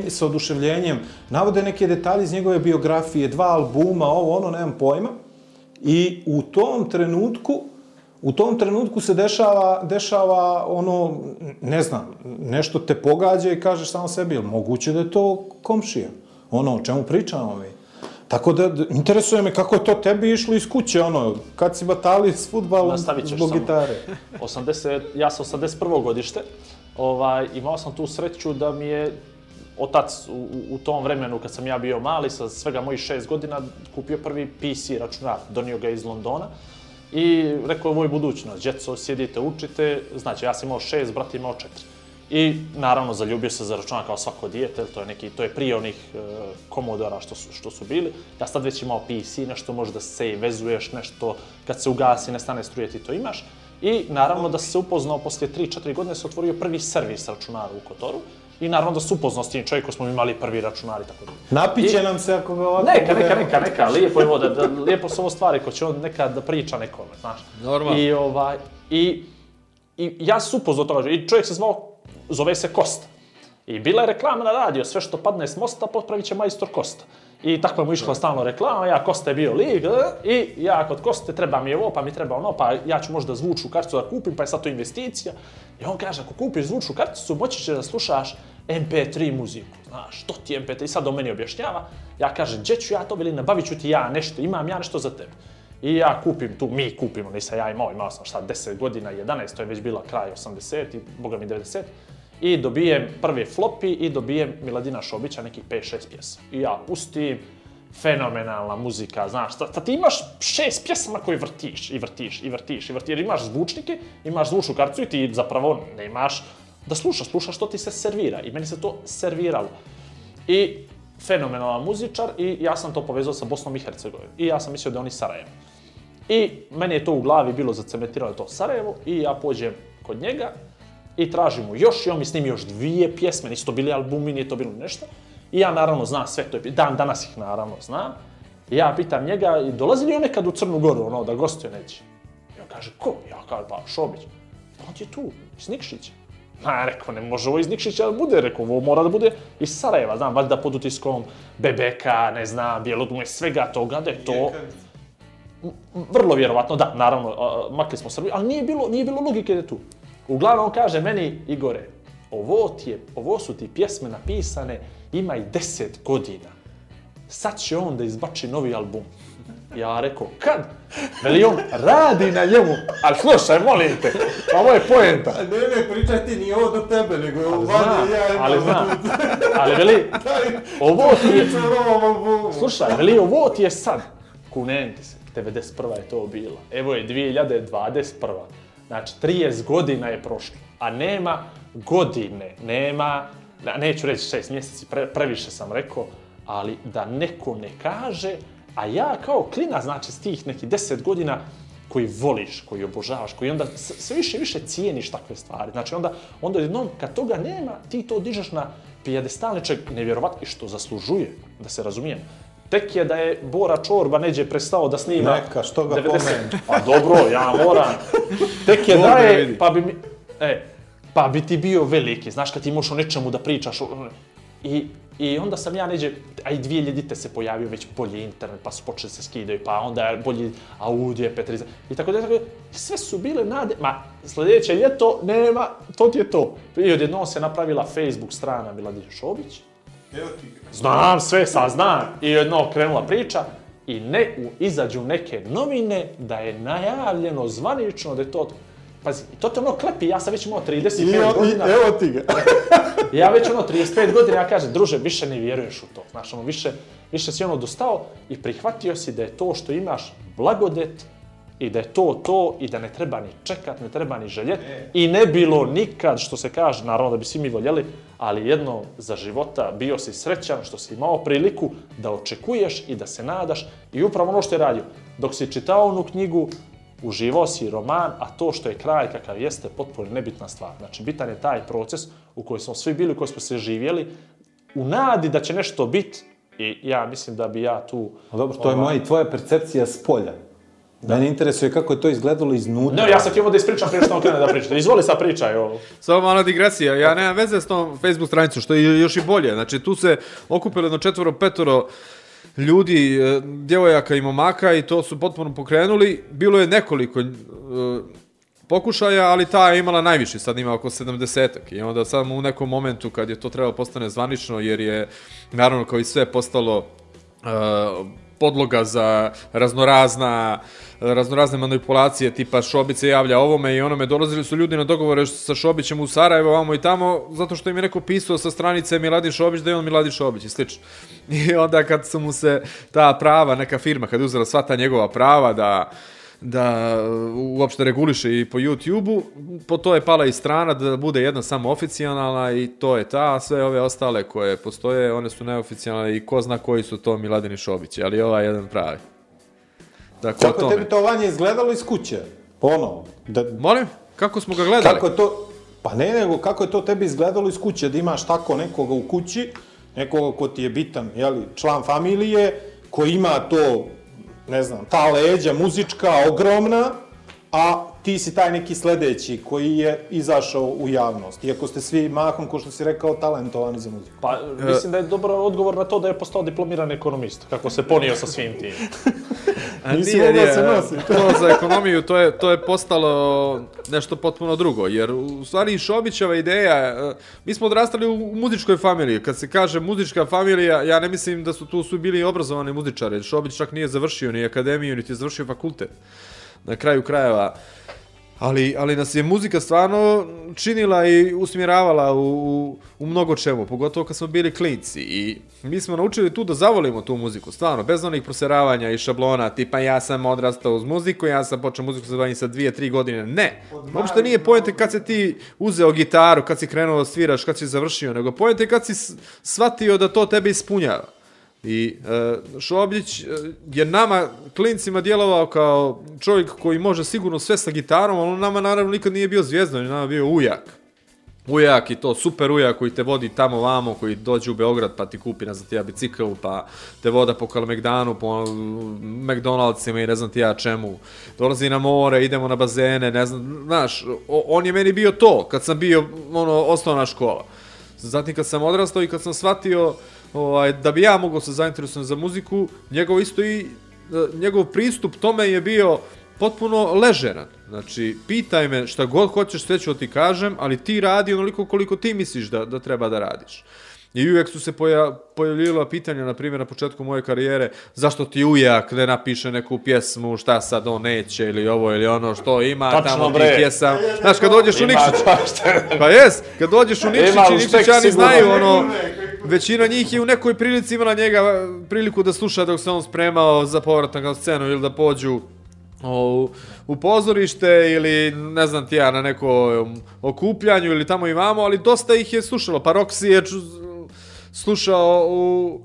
sa oduševljenjem, navode neke detalje iz njegove biografije, dva albuma, ovo, ono, nemam pojma. I u tom trenutku, u tom trenutku se dešava, dešava ono, ne znam, nešto te pogađa i kažeš samo sebi, jel moguće da je to komšija? Ono, o čemu pričamo mi? Tako da, interesuje me kako je to tebi išlo iz kuće, ono, kad si batali s futbalom zbog samo. gitare. 80, ja sam 81. godište, ovaj, imao sam tu sreću da mi je otac u, u- tom vremenu kad sam ja bio mali, sa svega mojih šest godina, kupio prvi PC računar, donio ga iz Londona i rekao ovo je budućnost, djeco, sjedite, učite, znači ja sam imao šest, brat imao četiri. I naravno zaljubio se za računar kao svako dijete, to je neki, to je prije onih e, komodora što su, što su bili. Ja sad već imao PC, nešto možeš da se vezuješ, nešto kad se ugasi, nestane struje, ti to imaš. I naravno da se upoznao poslije 3-4 godine se otvorio prvi servis računara u Kotoru. I naravno da se upoznao s tim čovjekom, smo imali prvi računar i tako dalje. Napiće I- nam se ako ga ovako Neka, neka, neka, neka, lijepo je ovo da, da lijepo su ovo stvari koje će on nekad da priča nekome, znaš. Normalno. I ovaj, i, i ja sam upoznao toga, i čovjek se zvao, zove se Kosta. I bila je reklama na radio, sve što padne s mosta popravit će majstor Kosta. I tako je mu išla stalno reklama, ja Kosta je bio lig, e, i ja kod Koste treba mi ovo, pa mi treba ono, pa ja ću možda zvučnu karticu da kupim, pa je sad to investicija. I on kaže, ako kupiš zvučnu karticu, moći će da slušaš MP3 muziku, znaš, što ti MP3, i sad on meni objašnjava, ja kažem, gdje ću ja to, veli, nabavit ću ti ja nešto, imam ja nešto za tebe. I ja kupim tu, mi kupimo, nisam ja imao, imao sam šta, 10 godina, 11, to je već bila kraj 80 i boga mi 90. I dobijem prvi flopi i dobijem Miladina Šobića, nekih 5-6 pjesama. I ja pustim, fenomenalna muzika, znaš, ta, ta ti imaš šest pjesama koje vrtiš i vrtiš i vrtiš i vrtiš, jer imaš zvučnike, imaš zvučnu karticu i ti zapravo nemaš da slušaš, slušaš što ti se servira i meni se to serviralo. I fenomenalan muzičar i ja sam to povezao sa Bosnom i Hercegovinom. I ja sam mislio da oni Sarajevo. I meni je to u glavi bilo zacementirano to Sarajevo i ja pođem kod njega i tražim mu još i on mi snimi još dvije pjesme, nisu to bili albumi, nije to bilo nešto. I ja naravno znam sve to, je- dan danas ih naravno znam. I ja pitam njega, dolazi li on nekad u Crnu Goru, ono, da gostuje neće? I on kaže, ko? Ja kažem, pa Šobić. Pa on je tu, iz Nikšića. Ma, rekao, ne može ovo iz Nikšića da bude, rekao, ovo mora da bude iz Sarajeva, znam, valjda pod utiskom Bebeka, ne znam, Bjelodume, svega toga, da je to... Vrlo vjerovatno, da, naravno, makli smo Srbiju, ali nije bilo, nije bilo logike da je tu. Uglavnom kaže meni, Igore, ovo, ti je, ovo su ti pjesme napisane, ima i 10 godina. Sad će on da izbači novi album. Ja rekao, kad? Veli on, radi na njemu. Ali slušaj, molim te, ovo je poenta. Ne, ne, pričaj ti nije ovo do tebe, nego je ovo Znam, vanje, ja ali znam. tu- Ali veli, ovo ti je. Slušaj, veli, ovo ti je sad. Kunem ti se, 91. je to bilo. Evo je 2021. Znači, 30 godina je prošlo, a nema godine, nema, neću reći 6 mjeseci, pre, previše sam rekao, ali da neko ne kaže, a ja kao klina, znači, s tih nekih 10 godina, koji voliš, koji obožavaš, koji onda sve više više cijeniš takve stvari. Znači onda, onda jednom, kad toga nema, ti to dižeš na pijedestal nečeg nevjerovatno i što zaslužuje, da se razumijem. Tek je da je Bora Čorba neđe prestao da snima Neka, što ga 90. pomene. Pa dobro, ja moram. Tek je da je, pa bi mi, e, pa bi ti bio veliki, znaš kad ti možeš o nečemu da pričaš. o- I, I onda sam ja neđe, a i 2000-te se pojavio već bolji internet, pa su počeli se skidaju, pa onda je bolji audio, P30, i tako da, tako da, sve su bile nade, ma sljedeće ljeto nema, to ti je to. I odjednom se napravila Facebook strana Miladin Šobić. Znam sve, sad znam. I jedno krenula priča i ne u, izađu neke novine da je najavljeno zvanično da je to... Pazi, i to te ono klepi, ja sam već imao 35 I, i, godina. evo ti ga. Ja već ono 35 godina, ja kažem, druže, više ne vjeruješ u to. Znaš, ono, više, više si ono dostao i prihvatio si da je to što imaš blagodet i da je to to i da ne treba ni čekat, ne treba ni željet i ne bilo nikad, što se kaže, naravno da bi svi mi voljeli, ali jedno za života bio si srećan što si imao priliku da očekuješ i da se nadaš i upravo ono što je radio. Dok si čitao onu knjigu, uživao si roman, a to što je kraj kakav jeste potpuno nebitna stvar. Znači, bitan je taj proces u kojoj smo svi bili, u kojoj smo se živjeli, u nadi da će nešto biti i ja mislim da bi ja tu... Dobro, to je ovaj, moja i tvoja percepcija s polja. Da. Mene interesuje kako je to izgledalo iznutra. Ne, ja sam htio da ispričam prije što on krene da priča. Izvoli sad pričaj ovo. Samo mala digresija, ja nemam veze s tom Facebook stranicom, što je još i bolje. Znači, tu se okupilo jedno četvoro, petoro ljudi, e, djevojaka i momaka i to su potpuno pokrenuli. Bilo je nekoliko e, pokušaja, ali ta je imala najviše, sad ima oko 70-ak. I onda samo u nekom momentu kad je to trebalo postane zvanično, jer je, naravno, kao i sve, postalo uh, podloga za raznorazna raznorazne manipulacije, tipa Šobić se javlja ovome i onome, dolazili su ljudi na dogovore sa Šobićem u Sarajevo, ovamo i tamo, zato što im je neko pisao sa stranice Miladin Šobić da je on Miladin Šobić i slično. I onda kad su mu se ta prava, neka firma, kad je uzela sva ta njegova prava da da uopšte reguliše i po YouTube-u, po to je pala i strana da bude jedna samo oficijalna i to je ta, a sve ove ostale koje postoje, one su neoficijalne i ko zna koji su to Miladini Šobići, ali ova je jedan pravi. Dakle, Kako tome. tebi to vanje izgledalo iz kuće? Ono, da, Molim, kako smo ga gledali? kako je to... Pa ne, nego kako je to tebi izgledalo iz kuće, da imaš tako nekoga u kući, nekoga ko ti je bitan, jeli, član familije, koji ima to, ne znam, ta leđa muzička, ogromna, a ti si taj neki sledeći koji je izašao u javnost. Iako ste svi mahom, ko što si rekao, talentovani za muziku. Pa, mislim da je dobar odgovor na to da je postao diplomirani ekonomist, kako se ponio sa svim tim. Nisi nije, nije, se nositi. To za ekonomiju, to je, to je postalo nešto potpuno drugo, jer u stvari Šobićeva ideja, e, mi smo odrastali u, u muzičkoj familiji, kad se kaže muzička familija, ja ne mislim da su tu su bili obrazovani muzičari, Šobić čak nije završio ni akademiju, niti je završio fakultet. Na kraju krajeva, Ali, ali nas je muzika stvarno činila i usmjeravala u, u, u mnogo čemu, pogotovo kad smo bili klinci. I mi smo naučili tu da zavolimo tu muziku, stvarno, bez onih proseravanja i šablona, tipa ja sam odrastao uz muziku, ja sam počeo muziku sa bavim sa dvije, tri godine. Ne, uopšte nije pojente kad se ti uzeo gitaru, kad si krenuo da sviraš, kad si završio, nego pojente kad si shvatio da to tebe ispunjava. I e, Šobljić e, je nama, klincima, djelovao kao čovjek koji može sigurno sve sa gitarom, ali on nama naravno nikad nije bio zvijezda, on je nama bio ujak. Ujak i to super ujak koji te vodi tamo vamo, koji dođe u Beograd pa ti kupi, ne znam ti ja, bicikl, pa te voda po Kalemegdanu, po ono, McDonaldsima i ne znam ti ja čemu. Dolazi na more, idemo na bazene, ne znam, znaš, on je meni bio to, kad sam bio, ono, osnovna škola. Zatim kad sam odrastao i kad sam shvatio ovaj, da bi ja mogao se zainteresujem za muziku, njegov isto i, e, njegov pristup tome je bio potpuno ležeran. Znači, pitaj me šta god hoćeš, sve ću ti kažem, ali ti radi onoliko koliko ti misliš da, da treba da radiš. I uvijek su se poja, pojavljivala pitanja, na primjer, na početku moje karijere, zašto ti ujak ne napiše neku pjesmu, šta sad on neće, ili ovo, ili ono, što ima Tačno, tamo bre. tih pjesama. Znaš, kad dođeš u Nikšić. Pa jes, kad dođeš u Nikšić i Nikšićani znaju, ono, većina njih je u nekoj prilici imala njega priliku da sluša dok se on spremao za povratak na scenu ili da pođu o, u pozorište ili ne znam ti ja na neko um, okupljanju ili tamo i vamo, ali dosta ih je slušalo. Pa je slušao u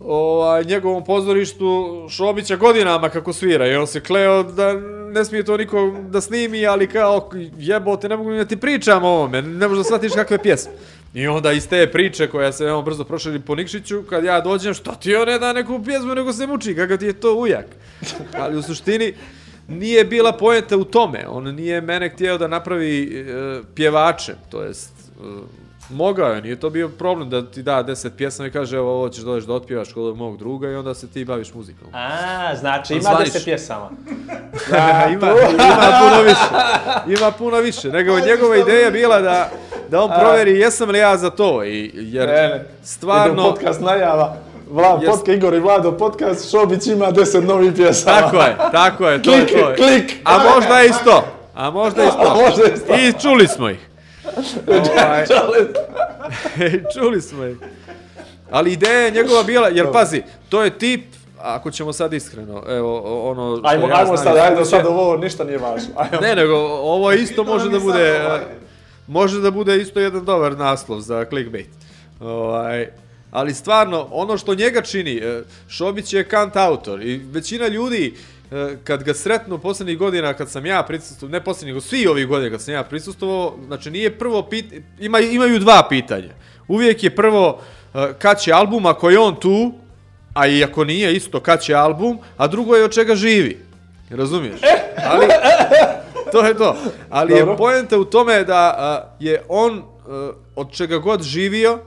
ovaj, njegovom pozorištu Šobića godinama kako svira i on se kleo da ne smije to niko da snimi, ali kao jebote, ne mogu da ti pričam o ovome, ne možeš da shvatiš kakve pjesme. I onda iz te priče koja se veoma brzo prošli po Nikšiću, kad ja dođem, što ti on ne da neku pjesmu, nego se muči, kakav ti je to ujak. Ali u suštini, nije bila poenta u tome. On nije mene htjeo da napravi e, pjevače, to jest e, mogao je, nije to bio problem da ti da deset pjesama i kaže evo ovo ćeš doći da otpjevaš kod mog druga i onda se ti baviš muzikom. A, znači ima Zvanično. deset pjesama. ima, ima puno više. Ima puno više. Nego njegova ideja bila da, da on proveri jesam li ja za to. I, jer Ne, ne. stvarno... Ide podcast najava. Vlad, Jes- podcast, Igor i Vlado podcast, Šobić ima deset novih pjesama. Tako je, tako je, to Klik, je to. klik. A možda je isto. A možda je isto. A možda je isto. I čuli smo ih. Ovaj, čuli smo ih. Ali ideja je njegova bila, jer pazi, to je tip, ako ćemo sad iskreno, evo, ono... Ajmo, ja ajmo sad, kuće- sad ovo ništa nije važno. Ajmo. Ne, nego ovo isto može da bude... ovaj. Može da bude isto jedan dobar naslov za clickbait. Ovaj, ali stvarno, ono što njega čini, e, Šobić je kant autor i većina ljudi e, kad ga sretnu poslednjih godina kad sam ja prisustvovao, ne poslednjih, nego svi ovih godina kad sam ja prisustvovao, znači nije prvo pit, ima, imaju dva pitanja. Uvijek je prvo e, kad će album, ako je on tu, a i ako nije isto kad će album, a drugo je od čega živi. Razumiješ? Ali, to je to. Ali je poenta u tome da a, je on a, od čega god živio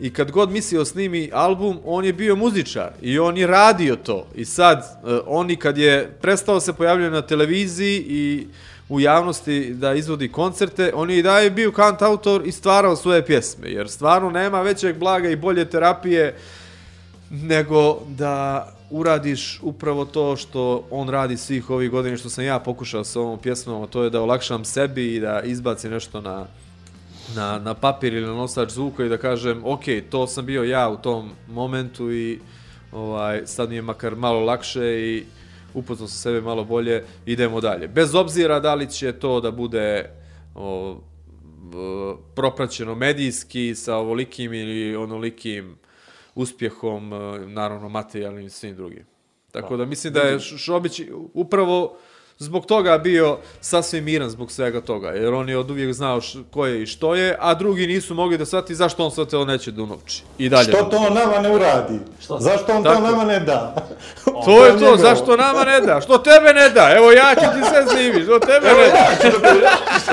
i kad god mislio snimi album, on je bio muzičar i on je radio to. I sad, e, oni kad je prestao se pojavljaju na televiziji i u javnosti da izvodi koncerte, on je i dalje bio kantautor i stvarao svoje pjesme, jer stvarno nema većeg blaga i bolje terapije nego da uradiš upravo to što on radi svih ovih godina što sam ja pokušao sa ovom pjesmom, a to je da olakšam sebi i da izbacim nešto na, na, na papir ili na nosač zvuka i da kažem, ok, to sam bio ja u tom momentu i ovaj, sad mi je makar malo lakše i upoznao sam sebe malo bolje, idemo dalje. Bez obzira da li će to da bude o, propraćeno medijski sa ovolikim ili onolikim uspjehom, e, naravno materijalnim i svim drugim. Tako da mislim da je Šobić upravo zbog toga bio sasvim miran zbog svega toga, jer on je od uvijek znao š, ko je i što je, a drugi nisu mogli da shvati zašto on sve to neće da unovči. I dalje. Što to on nama ne uradi? Zašto on to Tako. nama ne da? To je to, njegovo. zašto nama ne da? Što tebe ne da? Evo ja ću ti sve snimiti, što tebe ne da?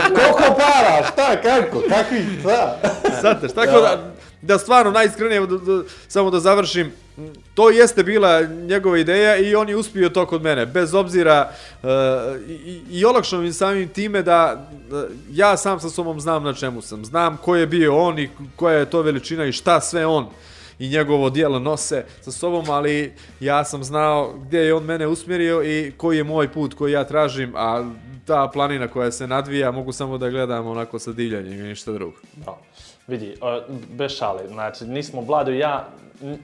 Koliko para? Šta? Kako? Kakvi? Šta? Znate, tako da, da stvarno najiskrenije, da, da, samo da završim, to jeste bila njegova ideja i on je uspio to kod mene, bez obzira uh, i, i olakšao mi samim time da, da ja sam sa sobom znam na čemu sam, znam ko je bio on i koja je to veličina i šta sve on i njegovo dijelo nose sa sobom, ali ja sam znao gdje je on mene usmjerio i koji je moj put koji ja tražim, a ta planina koja se nadvija mogu samo da gledam onako sa divljanjem i ništa drugo. Da. Vidi, bez šale, znači nismo Vlado i ja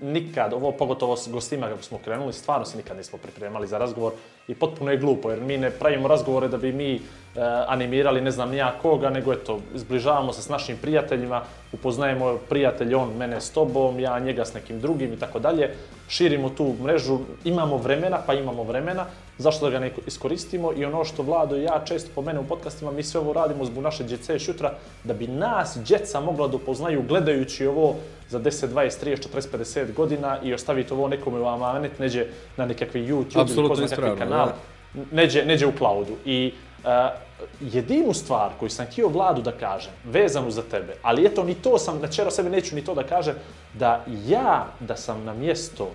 nikad, ovo pogotovo s gostima kako smo krenuli, stvarno se nikad nismo pripremali za razgovor i potpuno je glupo jer mi ne pravimo razgovore da bi mi animirali ne znam nija koga, nego eto, zbližavamo se s našim prijateljima, upoznajemo prijatelj, on mene s tobom, ja njega s nekim drugim i tako dalje, širimo tu mrežu, imamo vremena, pa imamo vremena, zašto da ga ne iskoristimo i ono što Vlado i ja često pomene u podcastima, mi sve ovo radimo zbog naše djece šutra, da bi nas djeca mogla da upoznaju gledajući ovo za 10, 20, 30, 40, 50 godina i ostaviti ovo nekome u amanet, neđe na nekakvi YouTube ili Apsolutno ko zna kakvi kanal, da. neđe, neđe u cloudu. I uh, jedinu stvar koju sam htio Vladu da kažem, vezanu za tebe, ali eto ni to sam, načero sebe neću ni to da kažem, da ja, da sam na mjesto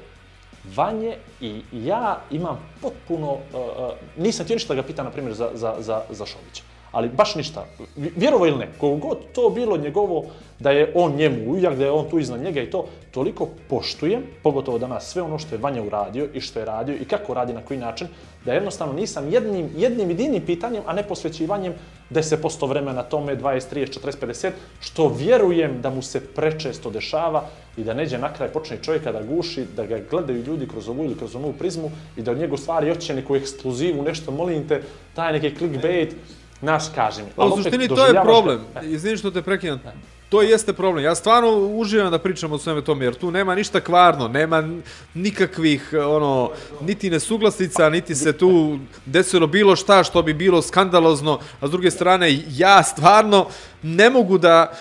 Vanje i ja imam potpuno, uh, uh, nisam htio ništa da ga pita, na primjer, za, za, za, za Šobića. Ali baš ništa. Vjerovo ili ne, kogod god to bilo njegovo, da je on njemu ujak, da je on tu iznad njega i to, toliko poštujem, pogotovo danas sve ono što je Vanja uradio i što je radio i kako radi, na koji način, da jednostavno nisam jednim, jednim jedinim pitanjem, a ne posvećivanjem 10% vremena tome, 20, 30, 40, 50, što vjerujem da mu se prečesto dešava i da neđe na kraj počne čovjeka da guši, da ga gledaju ljudi kroz ovu ili kroz onu prizmu i da od njegov stvari hoće neku ekskluzivu, nešto, molim te, taj neki clickbait, naš kažem. Pa u suštini to je problem. Izvini što te prekidam. To jeste problem. Ja stvarno uživam da pričam o sveme tome, jer tu nema ništa kvarno, nema nikakvih, ono, niti nesuglasica, niti se tu desilo bilo šta što bi bilo skandalozno, a s druge strane, ja stvarno ne mogu da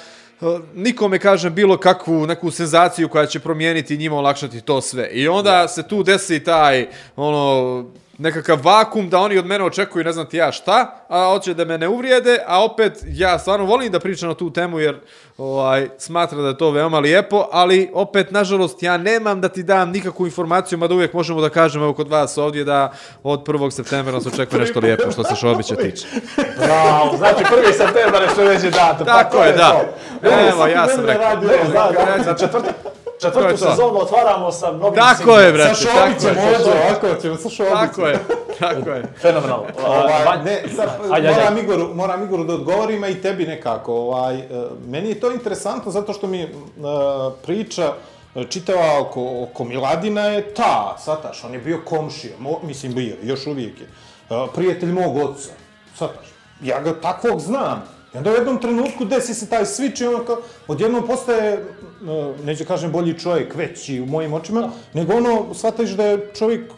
e, nikome kažem bilo kakvu neku senzaciju koja će promijeniti njima olakšati to sve. I onda se tu desi taj, ono, nekakav vakum da oni od mene očekuju ne znam ti ja šta, a hoće da me ne uvrijede, a opet ja stvarno volim da pričam na tu temu jer ovaj, smatra da je to veoma lijepo, ali opet nažalost ja nemam da ti dam nikakvu informaciju, mada uvijek možemo da kažemo evo kod vas ovdje da od 1. septembra nas očekuje nešto lijepo što se Šobića tiče. Bravo, znači prvi septembar je sljedeći datum. pa Tako to je, da. to. Evo, ja sam rekao. Radio. Za četvrtu, To je četvrtu sezonu otvaramo sa novim Tako je, Sa brate, tako Šobicem, je. ovdje, ovako ćemo sa Šobicem. Tako je, tako je. Fenomenalno. Ovaj, Vanj- ne, sad, Ajde, moram, Igoru, moram Igoru da odgovorim, a i tebi nekako. Ovaj, e, meni je to interesantno zato što mi e, priča čitava oko, oko Miladina je ta, sataš, on je bio komšija, mo, mislim bio, još uvijek je, e, prijatelj mog oca, sataš, ja ga takvog znam. I onda u jednom trenutku desi se taj switch i ono kao, odjednom postaje, e, neću kažem bolji čovjek, veći u mojim očima, nego ono, shvataš da je čovjek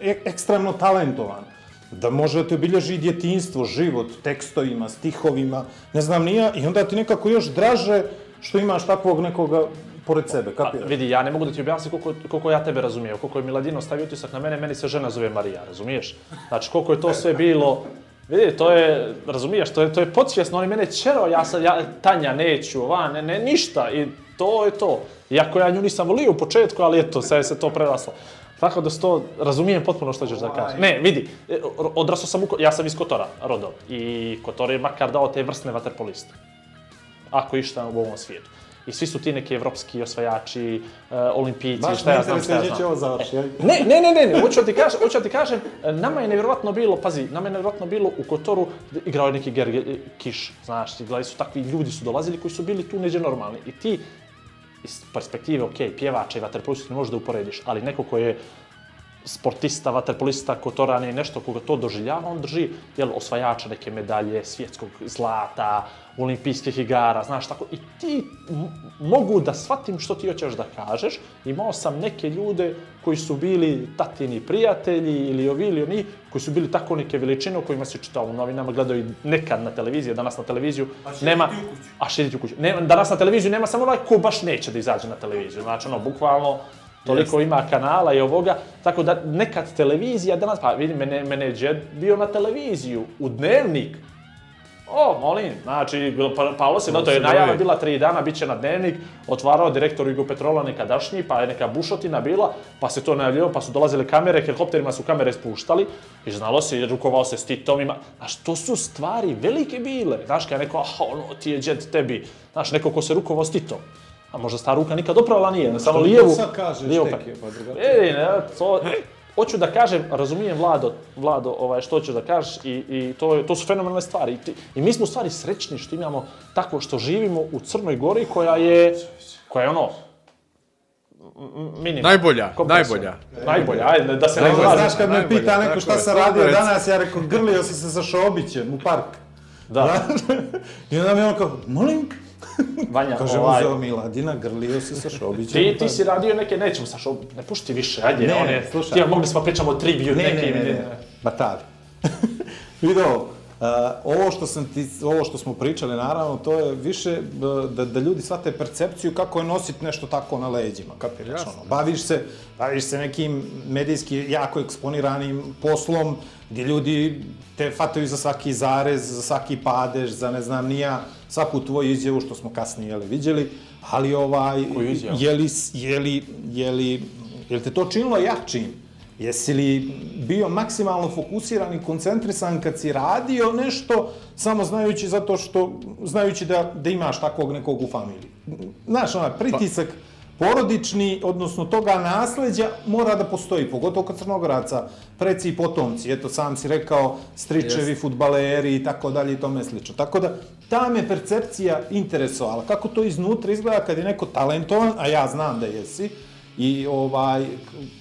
e ekstremno talentovan. Da može da te obilježi i djetinstvo, život, tekstovima, stihovima, ne znam nija, i onda ti nekako još draže što imaš takvog nekoga pored sebe, A, kapiraš? vidi, ja ne mogu da ti objasnim koliko, koliko ja tebe razumio, koliko je Miladino stavio utisak na mene, meni se žena zove Marija, razumiješ? Znači, koliko je to sve bilo, vidi, to je, razumiješ, to je, to je podsvjesno, on je mene čero, ja sam, ja, Tanja, neću, ova, ne, ne, ništa, i to je to. Iako ja nju nisam volio u početku, ali eto, sve se to preraslo. Tako da sto, razumijem potpuno što ćeš da kažeš. Ne, vidi, e, odrasao sam u, ja sam iz Kotora, rodom, i Kotor je makar dao te vrsne vaterpoliste ako išta u ovom svijetu. I svi su ti neki evropski osvajači, uh, olimpijci, Baš šta ja znam, šta ja će ovo znam. završi. ajde. Ne, ne, ne, ne, ne, hoću ti kažem, hoću ti kažem, e, nama je nevjerovatno bilo, pazi, nama je nevjerovatno bilo u Kotoru, igrao je neki Gerge e, Kiš, znaš, ti gledali su takvi ljudi su dolazili koji su bili tu neđe normalni. I ti, iz perspektive, ok, pjevača i vaterpolista ne možeš da uporediš, ali neko ko je sportista, vaterpolista, kotoran je nešto koga to doživljava, on drži jel, osvajača neke medalje, svjetskog zlata, olimpijskih igara, znaš tako. I ti mogu da shvatim što ti hoćeš da kažeš. Imao sam neke ljude koji su bili tatini prijatelji ili ovi ili oni, koji su bili tako neke veličine o kojima se čitao u novinama, gledaju nekad na televiziji, danas na televiziju nema... A širiti u kuću. Nema, danas na televiziju nema samo ovaj ko baš neće da izađe na televiziju. Znači, ono, bukvalno, toliko ima kanala i ovoga, tako da nekad televizija danas, pa vidi, mene, mene je džed bio na televiziju, u dnevnik. O, molim, znači, pa, Pavlo se, no, to je najava bila tri dana, bit će na dnevnik, otvarao direktor Jugo Petrola nekadašnji, pa je neka bušotina bila, pa se to najavljivalo, pa su dolazile kamere, helikopterima su kamere spuštali i znalo se, rukovao se s Titom, ima, znaš, to su stvari velike bile, znaš, kada je neko, aha, ono, ti je džed tebi, znaš, neko ko se rukovao s Titom. A možda ta ruka nikad oprala nije, ne samo lijevu. lijevu pa-. Ej, ne, to... Hoću da kažem, razumijem Vlado, Vlado ovaj, što ćeš da kažeš i, i to, je- to su fenomenalne stvari. I, ti, I mi smo u stvari srećni što imamo tako što živimo u Crnoj Gori koja je, koja je ono, minimum. Najbolja, najbolja. Najbolja, ajde, da se ne zlažem. znaš kad me pita neko šta je, sam radio danas, ja rekao, grlio sam se sa Šobićem u park. Da, I onda mi on kao, molim? Vanja, Kaže, ovaj, uzeo Miladina, grlio se sa Šobićem. ti, ti park. si radio neke, nećemo sa šo, ne pušti više, ajde, Ne, one, slušaj. ti ja mogli smo pričamo o tribute Ne, ne, nekim, ne, ne, batali. Video, uh, ovo što sam ti, ovo što smo pričali, naravno, to je više da, da ljudi shvate percepciju kako je nositi nešto tako na leđima, kapiraš ono. Baviš se, baviš se nekim medijski jako eksponiranim poslom gdje ljudi te fataju za svaki zarez, za svaki padež, za ne znam nija, svaku tvoju izjavu što smo kasnije jeli, vidjeli, ali ovaj, je li, je li, je li, je li te to činilo jačim? Jesi li bio maksimalno fokusiran i koncentrisan kad si radio nešto, samo znajući zato što, znajući da, da imaš takvog nekog u familiji? Znaš, onaj pritisak porodični, odnosno toga nasleđa, mora da postoji, pogotovo kod crnogoraca, preci i potomci, eto sam si rekao, stričevi, futbaleri i tako dalje i tome slično. Tako da, ta me percepcija interesovala. Kako to iznutra izgleda kad je neko talentovan, a ja znam da jesi, i ovaj,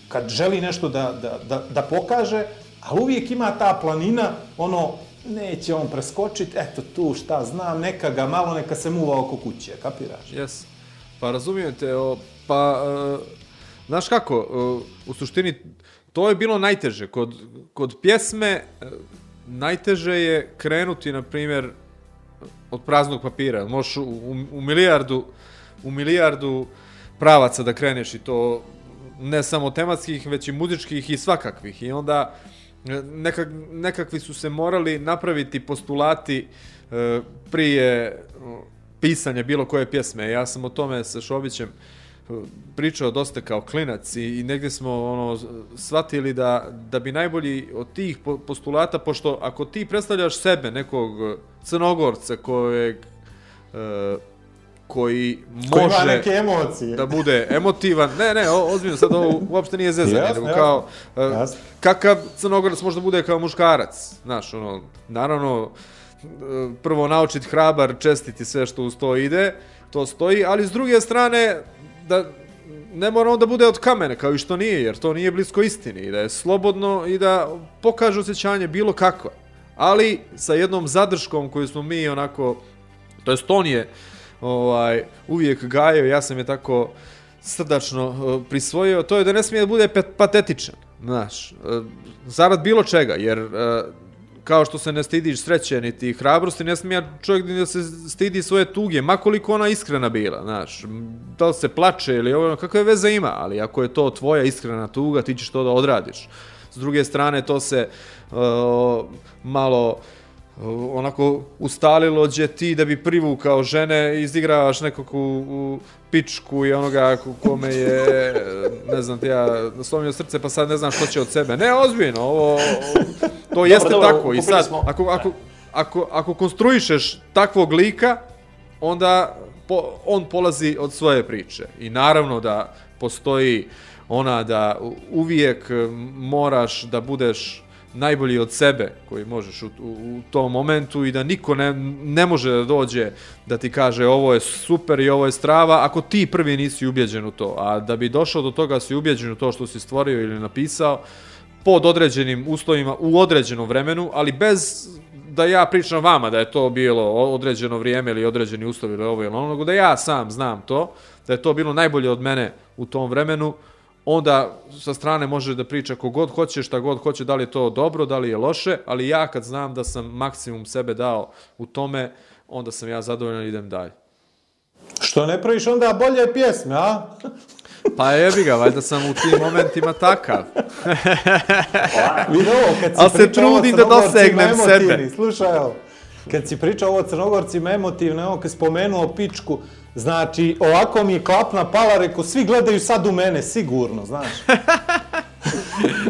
kad želi nešto da, da, da, da pokaže, ali uvijek ima ta planina, ono, neće on preskočiti, eto tu šta znam, neka ga malo, neka se muva oko kuće, kapiraš? Jes. Pa razumijem te, o, pa, e, znaš kako, e, u suštini, to je bilo najteže. Kod, kod pjesme, e, najteže je krenuti, na primjer, od praznog papira. Možeš u, u, u milijardu, u milijardu pravaca da kreneš i to ne samo tematskih, već i muzičkih i svakakvih. I onda e, nekak, nekakvi su se morali napraviti postulati e, prije pisanja bilo koje pjesme. Ja sam o tome sa Šobićem e, pričao dosta kao klinac i, i negdje smo ono shvatili da, da bi najbolji od tih po- postulata, pošto ako ti predstavljaš sebe, nekog e, crnogorca kojeg e, koji može neke emocije. da bude emotivan. Ne, ne, o, ozbiljno, sad ovo uopšte nije zezanje, nego jasno. kao, e, Jasno. kakav crnogorac može da bude kao muškarac, znaš, ono, naravno, prvo naučiti hrabar, čestiti sve što uz to ide, to stoji, ali s druge strane, da ne mora on da bude od kamene, kao i što nije, jer to nije blisko istini, i da je slobodno i da pokaže osjećanje bilo kakva. Ali sa jednom zadrškom koju smo mi onako, to jest on je ovaj, uvijek gajao, ja sam je tako srdačno eh, prisvojio, to je da ne smije da bude patetičan, znaš, eh, zarad bilo čega, jer eh, kao što se ne stidiš sreće niti hrabrosti, ne smije čovjek da se stidi svoje tuge, makoliko ona iskrena bila, znaš, da li se plače ili ovo, kakve veze ima, ali ako je to tvoja iskrena tuga, ti ćeš to da odradiš. S druge strane, to se uh, malo uh, onako ustalilo gdje ti da bi privukao žene, izigravaš nekog u, u pičku i onoga ko- kome je, ne znam ti ja, naslomio srce pa sad ne znam što će od sebe. Ne, ozbiljno, ovo, to jeste dobro, tako i sad, smo- ako, ako, ako, ako konstruišeš takvog lika, onda po, on polazi od svoje priče. I naravno da postoji ona da uvijek moraš da budeš najbolji od sebe koji možeš u, u, u tom momentu i da niko ne, ne može da dođe da ti kaže ovo je super i ovo je strava ako ti prvi nisi ubjeđen u to. A da bi došao do toga si ubjeđen u to što si stvorio ili napisao, pod određenim uslovima u određenom vremenu, ali bez da ja pričam vama da je to bilo određeno vrijeme ili određeni uslovi ili ovo ili ono, nego da ja sam znam to, da je to bilo najbolje od mene u tom vremenu, onda sa strane može da priča kogod hoće, šta god hoće, da li je to dobro, da li je loše, ali ja kad znam da sam maksimum sebe dao u tome, onda sam ja zadovoljan i idem dalje. Što ne praviš onda bolje pjesme, a? Pa jebi ga, valjda sam u tim momentima takav. Vidi ovo, kad si Al se trudim da dosegnem sebe. Slušaj, evo, kad si pričao ovo Crnogorcima emotivno, evo, kad spomenuo pičku, znači, ovako mi je klapna pala, reko, svi gledaju sad u mene, sigurno, znaš.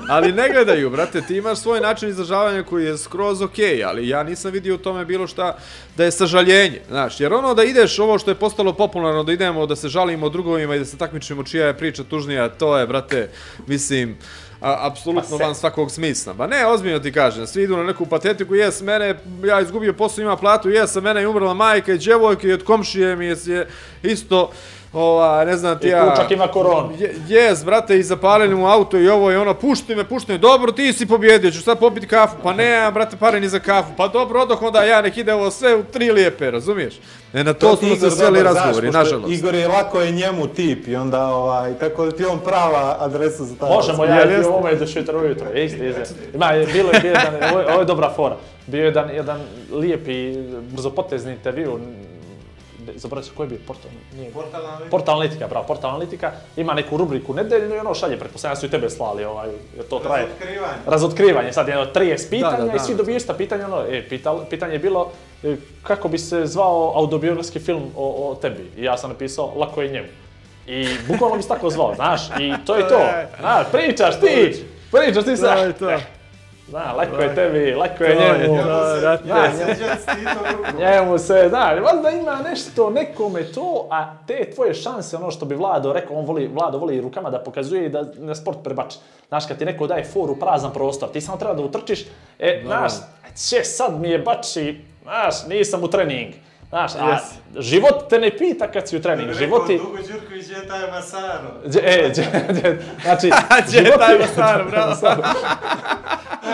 Ali ne gledaju, brate, ti imaš svoj način izražavanja koji je skroz okej, ali ja nisam vidio u tome bilo šta da je sažaljenje, znaš, jer ono da ideš, ovo što je postalo popularno, da idemo, da se žalimo drugovima i da se takmičimo čija je priča tužnija, to je, brate, mislim, a, apsolutno Pa van svakog smisla. Ba ne, ozbiljno ti kažem, svi idu na neku patetiku, jes, mene, ja izgubio posao, ima platu, jes, mene je umrla majka i djevojka i od komšije mi je, je isto, ova, ne znam ti I ja... kučak ima koronu. Je, jes, brate, i zapalili mu auto i ovo i ono, pušti me, pušti me, dobro, ti si pobjedio, ću sad popiti kafu, pa ne, brate, pare ni za kafu, pa dobro, odoh onda ja, nek ide ovo sve u tri lijepe, razumiješ? E, na to, ti smo se sveli razgovori, nažalost. Igor je lako je njemu tip i onda, ovaj, tako da ti je on prava adresa za taj Možemo ja i jeste? ovome do šutra ujutro. Isti, isti. Ima, je, bilo je ovo, je- ovo je dobra fora. Bio je jedan, jedan lijepi, brzopotezni intervju. Zaboravio sam koji je bio portal, nije. Portal Analitika. Portal Analitika, bravo, Portal Analitika ima neku rubriku nedeljnu i ono šalje, pretpostavljam da su i tebe slali, ovaj, jer to traje. Razotkrivanje. Razotkrivanje, sad jedno 30 pitanja Da, da, da. i svi dobiju ista pitanja, ono, e, pital, pitanje je bilo e, kako bi se zvao autobiografski film o, o tebi. I ja sam napisao, lako je njemu. I bukvalno bi se tako zvao, znaš, i to je to. Znaš, pričaš ti, pričaš ti To sad. je to. Zna, lako je tebi, lako je je njemu. to, brate. Ja, Njemu se, znaš, valjda ima nešto nekome to, a te tvoje šanse, ono što bi Vlado rekao, on voli, Vlado voli rukama da pokazuje i da na sport prebači. Znaš, kad ti neko daje foru prazan prostor, ti samo treba da utrčiš, e, znaš, će sad mi je bači, znaš, nisam u trening. Znaš, a Yes. život te ne pita kad si u trening, život ti... Dugo Đurković je taj Masaro. Đe- E, đe- đe- znači, Gdje je život taj ti- Masaro, bravo?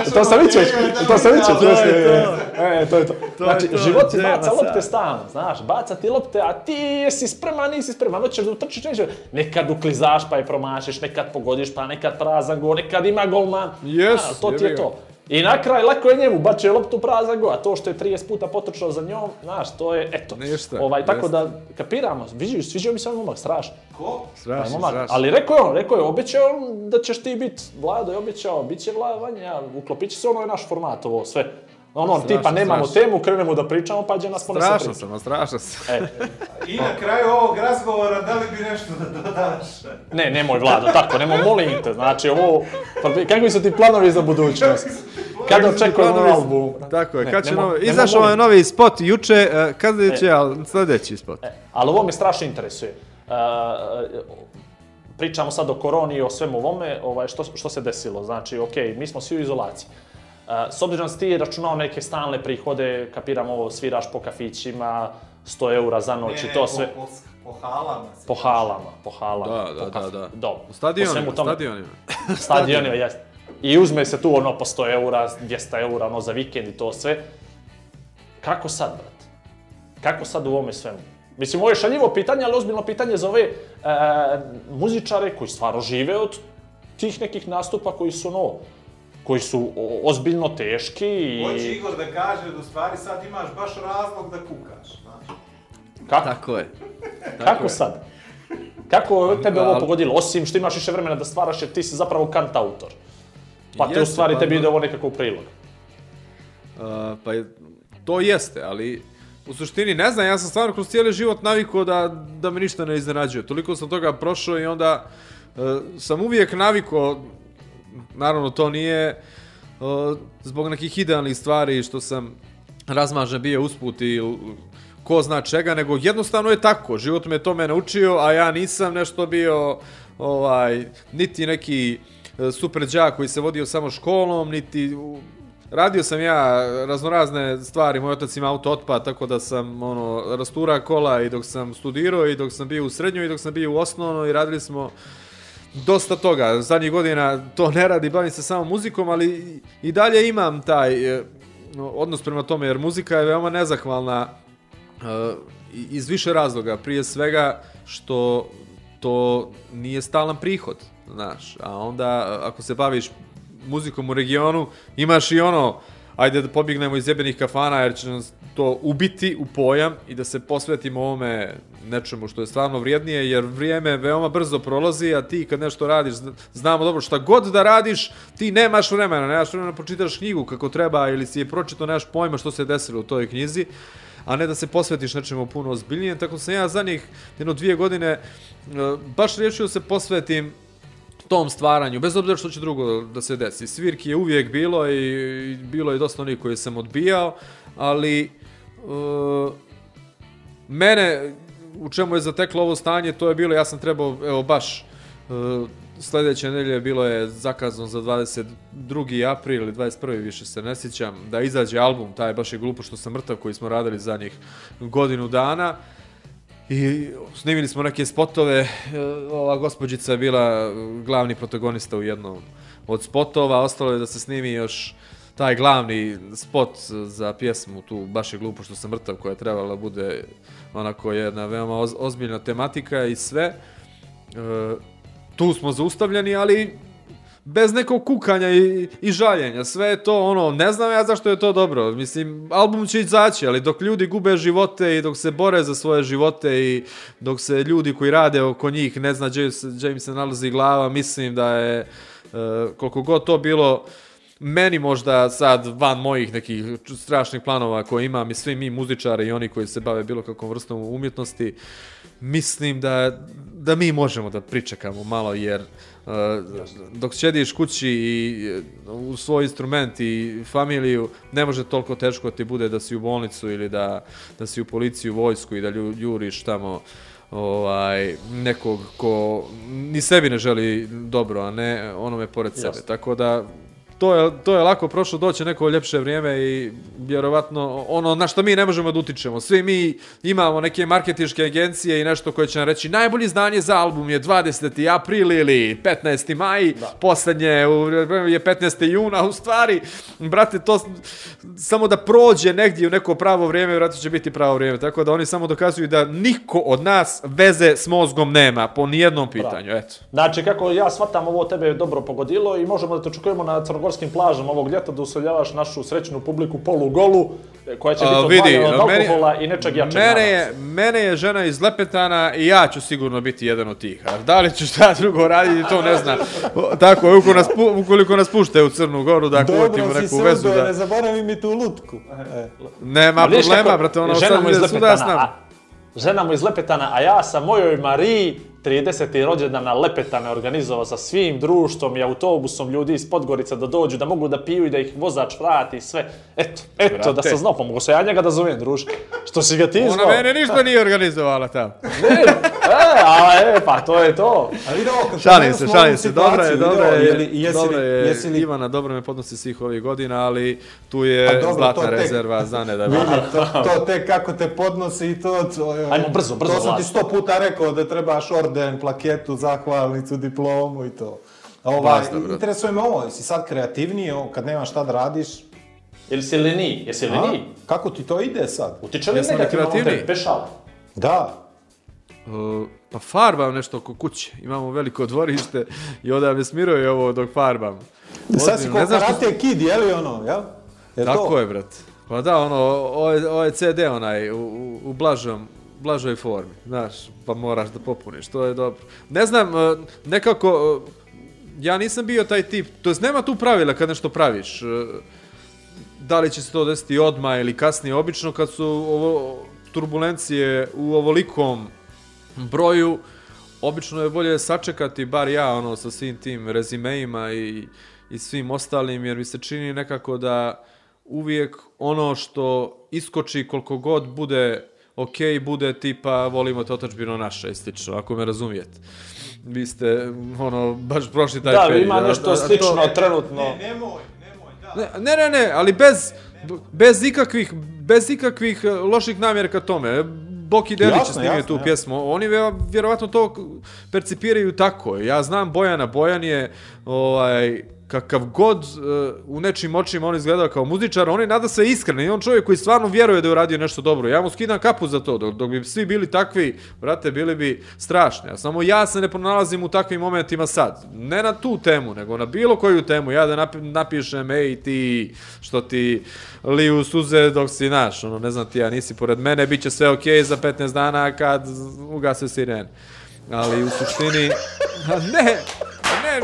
To sam vidio, to sam vidio, To je to. E, to je to. Znači, život ti baca lopte stalno, znaš, baca ti lopte, a ti jesi spreman, nisi spreman, hoćeš da utrčiš, nećeš. Nekad uklizaš pa je promašiš, nekad pogodiš pa nekad prazan gol, nekad ima golman. Yes, to ti je to. I na kraj lako je njemu, bače loptu prazan gol, a to što je 30 puta potrčao za njom, znaš, to je, eto. Ništa, Ovaj, tako jeste. da, kapiramo, vidiš, sviđao mi se ovaj momak, strašno. Ko? Strašno, momak. strašno. Ali rekao je on, rekao je, obećao on da ćeš ti biti, Vlado je obećao, bit će Vlado Vanja, uklopit će se ono je naš format, ovo sve. Ono, Strašno, tipa, nemamo strašno. temu, krenemo da pričamo, pa će nas Strašno priča. sam, a strašno sam. E, I na kraju ovog razgovora, da li bi nešto da dodaš? ne, nemoj Vlado, tako, nemoj, molim te, znači ovo, pa, kakvi su ti planovi za budućnost? Kada očekujemo Planovi- album? Tako je, Ne, kad će novi, izašao je novi spot juče, e, kada će, ali sljedeći spot. E, ali ovo me strašno interesuje. E, pričamo sad o koroni i o svemu ovome, ovaj, što, što se desilo. Znači, ok, mi smo svi u izolaciji. E, s obzirom da si ti računao neke stalne prihode, kapiram ovo, sviraš po kafićima, 100 eura za noć i to sve. Po, po, po halama. Po halama, po halama. Da, da, po da, kaf- da. Do. U stadionima, u tome. stadionima. Stadionima, jeste. I uzme se tu ono po 100 eura, 200 eura ono za vikend i to sve. Kako sad, brat? Kako sad u ovome svemu? Mislim, ovo je šaljivo pitanje, ali ozbiljno pitanje za ove e, muzičare koji stvarno žive od tih nekih nastupa koji su ono, koji su ozbiljno teški i... Hoće Igor da kaže da u stvari sad imaš baš razlog da kukaš, znaš. Kako? Tako je. Kako sad? Kako tebe ovo pogodilo? Osim što imaš više vremena da stvaraš jer ti si zapravo kant autor. Pa te u Jeste, stvari pa tebi ide ovo nekako u prilog. Uh, pa je, to jeste, ali u suštini ne znam, ja sam stvarno kroz cijeli život navikao da, da me ništa ne iznenađuje. Toliko sam toga prošao i onda uh, sam uvijek navikao, naravno to nije uh, zbog nekih idealnih stvari što sam razmažen bio usput i ko zna čega, nego jednostavno je tako. Život me tome naučio, a ja nisam nešto bio ovaj, niti neki e, super đak koji se vodio samo školom, niti Radio sam ja raznorazne stvari, moj otac ima auto otpad, tako da sam ono, rastura kola i dok sam studirao i dok sam bio u srednjoj i dok sam bio u osnovnoj i radili smo dosta toga. Zadnjih godina to ne radi, bavim se samo muzikom, ali i- i dalje imam taj e, odnos prema tome, jer muzika je veoma nezahvalna e, iz više razloga. Prije svega što to nije stalan prihod, znaš. A onda e, ako se baviš muzikom u regionu, imaš i ono, ajde da pobjegnemo iz jebenih kafana jer će nas to ubiti u pojam i da se posvetimo ovome nečemu što je stvarno vrijednije, jer vrijeme veoma brzo prolazi, a ti kad nešto radiš, znamo dobro, šta god da radiš, ti nemaš vremena, nemaš vremena pročitaš knjigu kako treba ili si je pročito, nemaš pojma što se desilo u toj knjizi, a ne da se posvetiš nečemu puno ozbiljnijem. Tako sam ja za njih jedno dvije godine e, baš riješio se posvetim tom stvaranju, bez obzira što će drugo da se desi. Svirki je uvijek bilo i, i bilo je dosta onih koje sam odbijao, ali uh, mene u čemu je zateklo ovo stanje, to je bilo, ja sam trebao, evo baš, e, uh, sljedeće nedelje bilo je zakazano za 22. april ili 21. više se ne sjećam, da izađe album, taj baš je glupo što sam mrtav koji smo radili za njih godinu dana. I snimili smo neke spotove, e, ova gospođica je bila glavni protagonista u jednom od spotova, ostalo je da se snimi još taj glavni spot za pjesmu, tu baš je glupo što sam mrtav, koja je trebala bude onako jedna veoma oz, ozbiljna tematika i sve. E, tu smo zaustavljeni, ali bez nekog kukanja i, i žaljenja. Sve je to ono, ne znam ja zašto je to dobro. Mislim, album će izaći, ali dok ljudi gube živote i dok se bore za svoje živote i dok se ljudi koji rade oko njih ne zna se, gdje im se nalazi glava, mislim da je e, koliko god to bilo meni možda sad van mojih nekih strašnih planova koje imam i svi mi muzičari i oni koji se bave bilo kakvom vrstom umjetnosti, mislim da, da mi možemo da pričekamo malo jer uh, dok sjediš kući i uh, u svoj instrument i familiju, ne može toliko teško ti bude da si u bolnicu ili da, da si u policiju, vojsku i da lju- juriš tamo ovaj nekog ko ni sebi ne želi dobro, a ne onome pored sebe. Jasno. Tako da to je, to je lako prošlo, doće neko ljepše vrijeme i vjerovatno ono na što mi ne možemo da utičemo. Svi mi imamo neke marketinške agencije i nešto koje će nam reći najbolji izdanje za album je 20. april ili 15. maj, da. posljednje je 15. juna, u stvari, brate, to samo da prođe negdje u neko pravo vrijeme, vjerojatno će biti pravo vrijeme. Tako da oni samo dokazuju da niko od nas veze s mozgom nema po nijednom pitanju, eto. Znači, kako ja shvatam, ovo tebe je dobro pogodilo i možemo da te očekujemo na crnogorskim plažama ovog ljeta da usoljavaš našu srećnu publiku polugolu, e, koja će biti A, odvaljena od meni- alkohola i nečeg jačeg. Mene je, mene je žena iz Lepetana i ja ću sigurno biti jedan od tih. A da li ću šta drugo raditi, to ne znam. Tako je, ukoliko nas, pu- ukoliko nas pušte u Crnu Goru da Dobro si neku se vezu. uzeo, ne Da... zaboravi mi tu lutku. E. Nema Ali problema, kako, brate, ono žena sad mu iz ide svuda s Lepetana, nama. a, žena mu iz Lepetana, a ja sa mojoj Mariji 30. rođendan na Lepetane organizovao sa svim društvom i autobusom ljudi iz Podgorica da dođu, da mogu da piju i da ih vozač vrati i sve. Eto, eto, da Brate. sa znopom, mogu se ja njega da zovem, druška. Što si ga ti Ona zvao? mene ništa nije organizovala tamo. Ne, a, a e, pa to je to. A vidi ovo, kad Šalim se, šalim se, dobro je, dobro je, jesi dobro je, jesi li- Ivana dobro me podnosi svih ovih godina, ali tu je Pa dobro, zlatna tek- rezerva za ne da Vidi, to, to te kako te podnosi i to... to Ajmo brzo, brzo, To sam ti sto puta rekao da trebaš orden, plaketu, zahvalnicu, diplomu i to. A Ovaj, Basta, brate. interesuje me ovo, jesi sad kreativniji ovo, kad nemaš šta da radiš? Jel si leni? Jesi leni? Kako ti to ide sad? Utiče li Jesam negativno te pešava? Da. Uh, pa farbam nešto oko kuće. Imamo veliko dvorište i onda me smiruje ovo dok farbam. Sad si ko ne znam što- karate kid, je li ono, jel? Je Tako to? je, brat. Pa da, ono, je CD onaj, u, u, u blažom, blažoj formi, znaš, pa moraš da popuniš, to je dobro. Ne znam, e, nekako, e, ja nisam bio taj tip, to jest nema tu pravila kad nešto praviš. E, da li će se to desiti odma ili kasnije, obično kad su ovo turbulencije u ovolikom broju, obično je bolje sačekati, bar ja, ono, sa svim tim rezimeima i, i svim ostalim, jer mi se čini nekako da uvijek ono što iskoči koliko god bude ok, bude tipa volimo te otačbino naše i slično, ako me razumijete. Vi ste, ono, baš prošli taj Da, period. ima a- a- nešto a to- slično trenutno. Nemoj, nemoj, da. Ne, ne, ne, ne, ali bez, bez ikakvih, bez ikakvih e, loših namjera ka tome. Boki Delić je snimio tu jasno. pjesmu. Oni vje- vjerovatno to percipiraju tako. Ja znam Bojana. Bojan je ovaj, kakav god uh, u nečim očima on izgledao kao muzičar, on je nada se iskren i on čovjek koji stvarno vjeruje da je uradio nešto dobro. Ja mu skidam kapu za to, dok, dok bi svi bili takvi, brate, bili bi strašni. A samo ja se ne pronalazim u takvim momentima sad. Ne na tu temu, nego na bilo koju temu. Ja da napi napišem, ej ti, što ti liju suze dok si naš, ono, ne znam ti, ja nisi pored mene, bit će sve okej za 15 dana kad ugase sirene. Ali u suštini, ne, ne,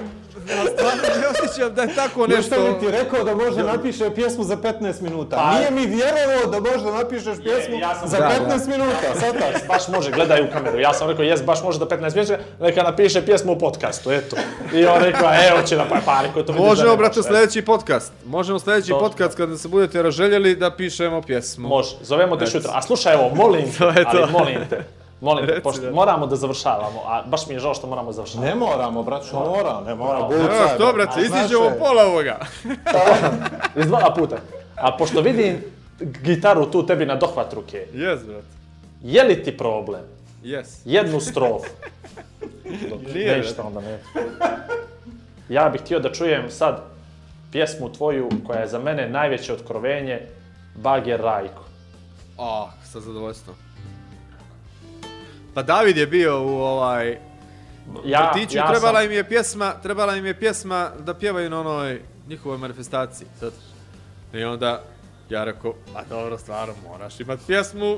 ja stvarno ne osjećam da je tako Nešto nešto... mi ti rekao da može napiše pjesmu za 15 minuta. Pa- Nije mi vjerovao da može napišeš pjesmu ja sam- za Da, 15 minuta. Sad tak. Baš može, gledaj u kameru. Ja sam rekao, jes, baš može da 15 minuta, neka napiše pjesmu u podcastu, eto. I on rekao, evo će da pa, pa rekao, to da Možemo, brate, sljedeći podcast. Možemo sljedeći To- podcast kada se budete raželjeli da pišemo pjesmu. Može, zovemo te šutra. A slušaj, evo, molim te, To je to. ali molim te, molim te, pošto da. moramo da završavamo, a baš mi je žao što moramo završavati. Ne moramo, braćo, mora, ne mora. Evo, Bucaj, to, brate, znaš iziđemo je. pola ovoga. Iz dva puta. A pošto vidim gitaru tu tebi na dohvat ruke, Jes, brate. je li ti problem Jes. jednu strofu? Nije, ništa onda ne. Ja bih htio da čujem sad pjesmu tvoju koja je za mene najveće otkrovenje, Bager Rajko. Ah, sa zadovoljstvom. Pa David je bio u ovaj Ja, vrtiću, ja trebala sam, im je pjesma, trebala im je pjesma da pjevaju na onoj njihovoj manifestaciji. Sad. I onda ja rekao, a dobro, stvarno, moraš imat pjesmu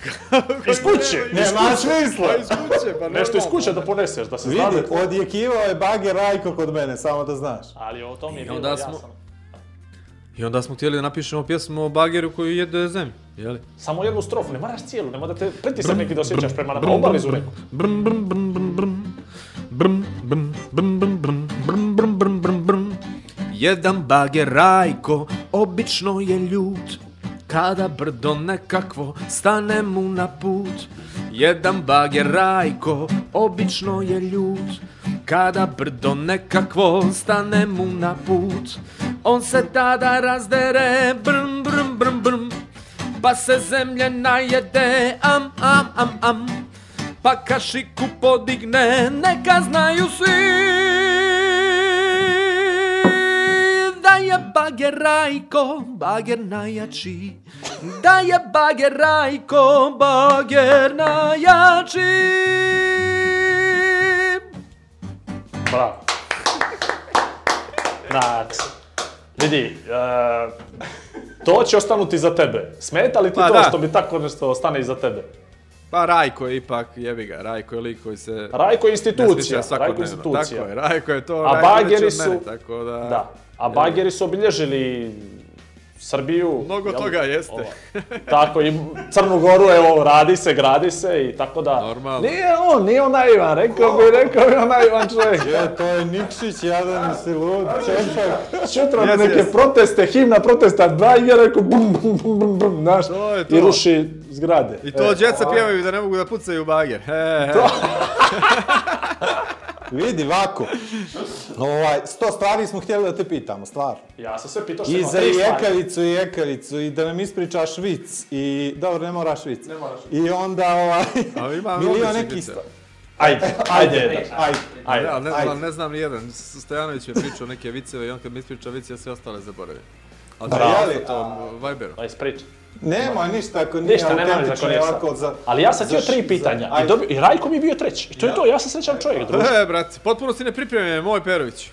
Iz kuće! Nema smisla. Pa iz kuće, pa Nešto iz kuće da poneseš, da se zna Vidi, da... odjekivao je Bager Rajko kod mene, samo da znaš. Ali o tom je bilo, onda ja smo- sam... I onda smo htjeli da napišemo pjesmu o bageru koji jede zemlju, jeli? Samo jednu strofu, ne moraš cijelu, ne da te pritisak neki da osjećaš prema na obalizu neku. Brum, brum, brum, brum, brum, brum, brum, brum, brum. Jedan bager rajko obično je ljut Kada brdo nekakvo stane mu na put Jedan bager rajko obično je ljud Kada brdo nekakvo stane mu na put On se tada razdere brum brum brum brum. Pa se zemlje najede am am am am. Pa kašiku podigne neka znaju svi. Da je bager rajko, bager najjači Da je bager rajko, bager najjači Bravo. Znači, vidi, e, to će ostanuti za tebe. Smeta li ti Pa to da. što bi tako nešto ostane iza tebe? Pa Rajko je ipak, jebi ga, Rajko je lik koji se... Rajko je institucija, Rajko je institucija. Tako je, Rajko je to, A Rajko je od mene, su- tako da... Da, a bageri su obilježili Srbiju. Mnogo jel? toga jeste. Ovo, tako i Crnu Goru, evo, radi se, gradi se i tako da. Normalno. Nije on, nije on naivan, rekao bi, rekao bi on naivan čovjek. Je, to je Nikšić, jadan si lud, čepak. Sutra Jes, neke jes. proteste, himna protesta, dva i ja rekao bum, bum, bum, bum, bum, znaš, To je to. i ruši zgrade. I to djeca pjevaju da ne mogu da pucaju bager. He, he. Vidi, vako. Ovaj, sto stvari smo htjeli da te pitamo, stvar. Ja sam sve pitao što I za jekavicu i jekavicu i da nam ispričaš vic i dobro ne moraš vic. Ne moraš I onda ovaj A ima milion odličnih neki sta. Ajde, ajde, ajde. ajde. Ne, ali ne, ajde. ali ne znam ni jedan. Stojanović je pričao neke viceve i on kad mi ispriča vice, ja sve ostale zaboravim. Ali Pa treba je li? to Viberu. Ajde, spričaj. Nema ništa ako nije Ništa, autentično nije ovako za... Ali ja sam htio za- tri za- pitanja. I, ajde. dobio, I Rajko mi je bio treći. I to je to, ja sam srećan čovjek, druže. E, brate, potpuno si nepripremljen, moj Perović.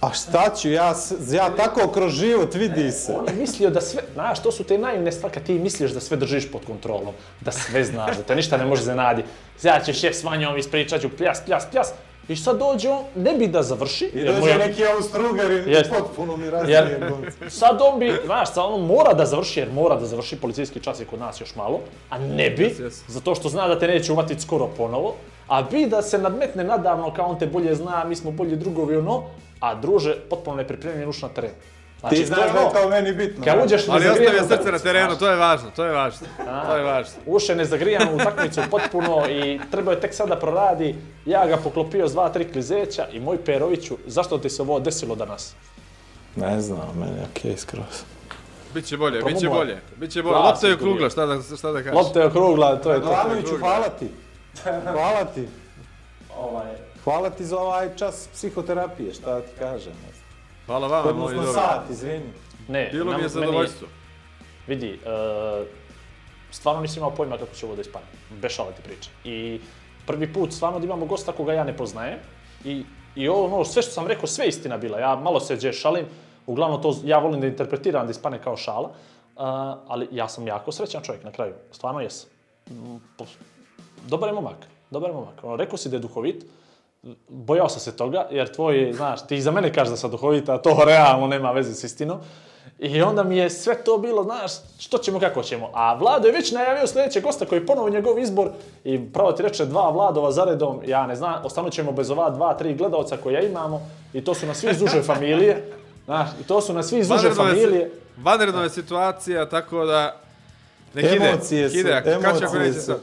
A šta ću, ja, ja tako kroz život vidi se. On je mislio da sve, znaš, to su te naivne stvari kad ti misliš da sve držiš pod kontrolom, da sve znaš, da te ništa ne može zanadi. Ja ću šef s vanjom, ispričat ću pljas, pljas, pljas. I sad dođe on, ne bi da završi. I jer dođe mu je- neki Austrougarin, Jest. potpuno mi razlije sad on bi, znaš, sad on mora da završi, jer mora da završi policijski čas je kod nas još malo, a ne bi, Jes, jes. zato što zna da te neće uvatiti skoro ponovo, a bi da se nadmetne nadavno kao on te bolje zna, mi smo bolji drugovi ono, a druže, potpuno nepripremljen uš na teren. Znači, Ti to znaš da je to meni bitno. Kad uđeš Ali ostavio u srce na terenu, to je važno, to je važno. To je važno. Uše nezagrijan u utakmicu potpuno i treba je tek sada proradi. Ja ga poklopio s dva, tri klizeća i moj Peroviću, zašto ti se ovo desilo danas? Ne znam, meni je okej skroz. Biće bolje, biće bolje. Biće bolje. Lopta je okrugla, šta da, šta da kažeš? Lopta je okrugla, to je to. Milanoviću, hvala ti. Hvala ti. Ovaj, Hvala ti za ovaj čas psihoterapije, šta da ti kažem. Hvala vama, moji Odnosno dobro. sat, izvini. ne, Bilo mi nam- je meni zadovoljstvo. Vidi, uh, stvarno nisam imao pojma kako će ovo da ispane. Bešala ti priča. I prvi put stvarno da imamo gosta koga ja ne poznajem. I, i ovo, ono, sve što sam rekao, sve istina bila. Ja malo se gdje šalim, uglavnom to ja volim da interpretiram da ispane kao šala. Uh, ali ja sam jako srećan čovjek na kraju. Stvarno jesam. Mm, Dobar je momak. Dobar je momak. Ono, rekao si da je duhovit. Bojao sam se toga, jer tvoj, znaš, ti za mene kažeš da sam duhovit, a to realno nema veze s istinom. I onda mi je sve to bilo, znaš, što ćemo, kako ćemo. A Vlado je već najavio sljedećeg gosta koji je ponovo njegov izbor i pravo ti reče dva Vladova zaredom, ja ne znam, ostanut ćemo bez ova dva, tri gledalca koja imamo i to su na svi iz uže familije. Znaš, i to su na svi iz uže Vanredno je, familije. vanredno je situacija, tako da... Nek ide, Emocije su, ide, će ako emocije neće su.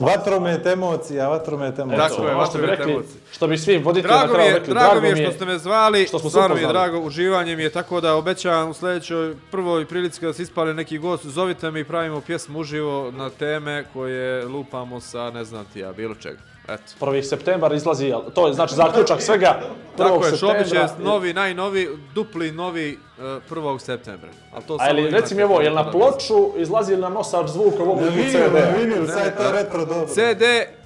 Vatromet emocija, vatromet emocija. Tako je, ono vatromet rekli, emocije. što bi svi voditelji na Drago mi kraju je, rekli. drago mi je što ste me zvali, što smo se stvarno mi je drago, uživanje mi je, tako da obećavam u sljedećoj prvoj prilici kada se ispali neki gost, zovite me i pravimo pjesmu uživo na teme koje lupamo sa, ne znam ti ja, bilo čega. Eto. 1. septembar izlazi, to je znači zaključak svega 1. Tako je, Šobić je septembra. novi, najnovi, dupli novi uh, 1. septembra. Ali to A reci mi ovo, jel na ploču izlazi ili na nosač zvuka u ovom Na CD? vinil, na vinil, sad je to retro dobro. CD,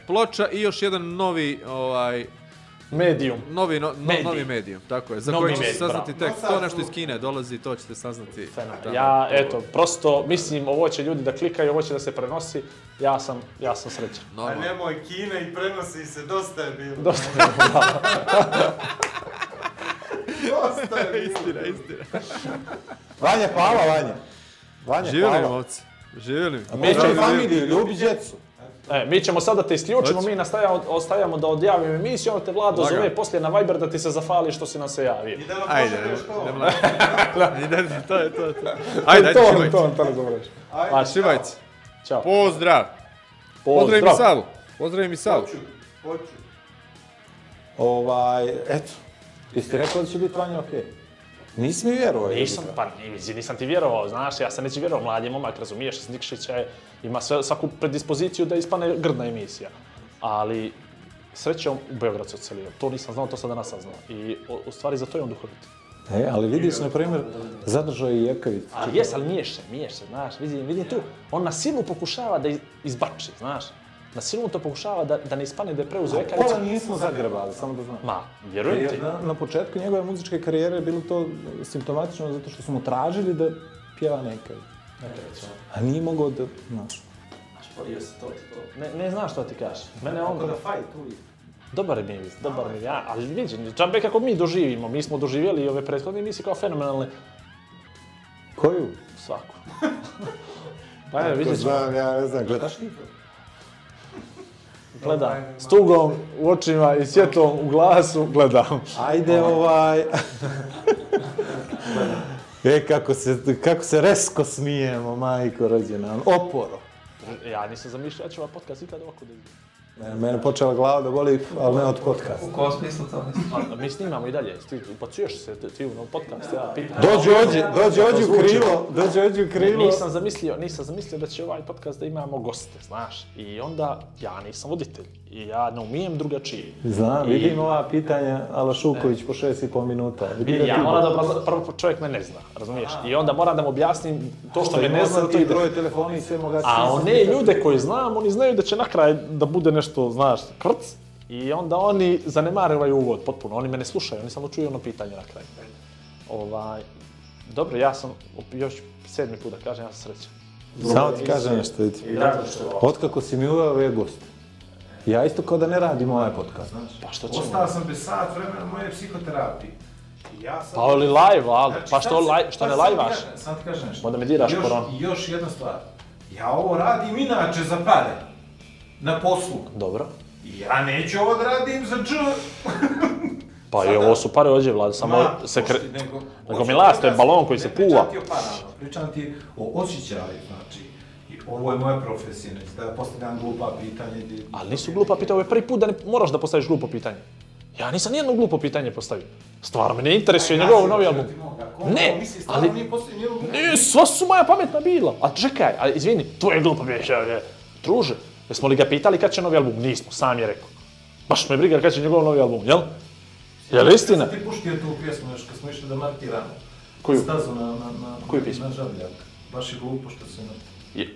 ploča i još jedan novi, ovaj, Medium. novi, no, no, Medij. novi medijum, tako je, za Novi koji ćete medij, saznati bravo. tek, to nešto iz Kine dolazi, to ćete saznati. tamo. Ja, eto, prosto mislim ovo će ljudi da klikaju, ovo će da se prenosi, ja sam, ja sam srećan. Normalno. nemoj Kina i prenosi se, dosta je bilo. Dosta Dosta je bilo. Istina, istina. Vanja, hvala Vanja. Vanja, Živjeli hvala. momci. Živjeli mi. Mi ćemo Drago mi je. familiju, ljubi djecu. E, mi ćemo sada te isključimo, mi nastajamo, ostajamo da odjavimo emisiju, onda te Vlado Lagano. zove poslije na Viber da ti se zafali što si nam se javio. Ajde, idemo na... Ide, to je to, to. Ajde, ajde, to, šivajci. to, to razumiješ. A, šivajci. Ćao. Pozdrav. Pozdrav mi Pozdrav. Savu. Pozdrav mi Savu. Ovaj, eto. Jeste rekao da će biti Vanja okej? Nisi mi vjerovao. Nisam, pa ni- nisam ti vjerovao, znaš, ja sam neće vjerovao, mlad je momak, razumiješ, s Nikšića je, ima sve, svaku predispoziciju da ispane grdna emisija. Ali srećom u Beograd se odselio, to nisam znao, to sam danas saznao. I o- u stvari za to je on duhovit. E, ali vidiš, na primjer, zadržao je Jekavicu. Ali jes, ali miješ se, miješ se, znaš, vidim, vidim tu, on na silu pokušava da iz- izbači, znaš. Na silu to pokušava da, da ne ispane da je preuzeo Ekavicu. Pola nismo zagrebali, samo da znam. Ma, vjerujem ti. Na, na početku njegove muzičke karijere je bilo to simptomatično zato što smo mu tražili da pjeva nekaj. A nije mogao da, znaš. Šporio se to, to. Ne, ne znaš što ti kažeš. Mene on... fajt uvijek. Dobar mi je, dobar mi je, ja, ali vidi, džabe kako mi doživimo, mi smo doživjeli i ove prethodne emisije kao fenomenalne. Koju? Svaku. Pa vidjet ćemo. Znam, ja ne znam, gledaš ti? Gledam. S tugom u očima i svjetom u glasu gledam. Ajde ovaj... e, kako se, kako se resko smijemo, majko rođena. Oporo. Ja nisam zamišljao da će ovaj podcast ikad ovako da izgleda. Mene, mene počela glava da boli, ali ne od podcasta. U kom smislu to misliš? A mi snimamo i dalje, ti upacuješ se ti u nov podcast, ja pitam. Dođi ođi, dođi ođi u krilo, dođi ođi u krilo. Nisam zamislio, nisam zamislio da će ovaj podcast da imamo goste, znaš. I onda ja nisam voditelj i ja ne umijem drugačije. Znam, I- vidim ova pitanja, Ala Šuković po šest i pol minuta. Vidim Ja ti- moram da obrazla- prvo čovjek me ne zna, razumiješ? I onda moram da mu objasnim to što me Ima ne zna, sad to ti ide. broj telefona i sve moga A one ljude koji znam, oni znaju da će na kraj da bude nešto, znaš, krc. I onda oni zanemare ovaj uvod potpuno. Oni me ne slušaju, oni samo čuju ono pitanje na kraju. Ovaj, dobro, ja sam, još sedmi put da kažem, ja sam srećan. Samo ti kažem nešto, vidi. Otkako si mi uveo ove goste, ja isto kao da ne radim ovaj podcast. Pa što ćemo? Ostao sam bez sat vremena moje psihoterapije. I ja sam... Pa ali live, Aldo, Znači, pa što, laj, što ne lajvaš? Sad ti kažem nešto. Onda me diraš još, koronu. I još jedna stvar. Ja ovo radim inače za pare. Na poslu. Dobro. Ja neću ovo da radim za dž... Pa i ovo su pare ođe, Vlada, samo Ma, se kre... nego- nego mi las, to je balon koji se puva. Pričam ti o parama, pričam ti o osjećaju, znači. Ovo je moja profesija, neću da postavljam glupa pitanje. Gdje... Ali nisu glupa pitanja, ovo je prvi put da ne moraš da postaviš glupo pitanje. Ja nisam nijedno glupo pitanje postavio. Stvarno me ne interesuje njegov novi album. Ne, ali... Ne, sva su moja pametna bila. A čekaj, a izvini, tvoje glupo biće, je. Druže, jesmo li ga pitali kad će novi album? Nismo, sam je rekao. Baš me briga kad će njegov novi album, jel? Je li istina? Ti puštio tu pjesmu još kad smo išli da markiramo. Koju? Stazu na, na, na, Koju pjesmu? Na žavljak. Baš je glupo što se... Je,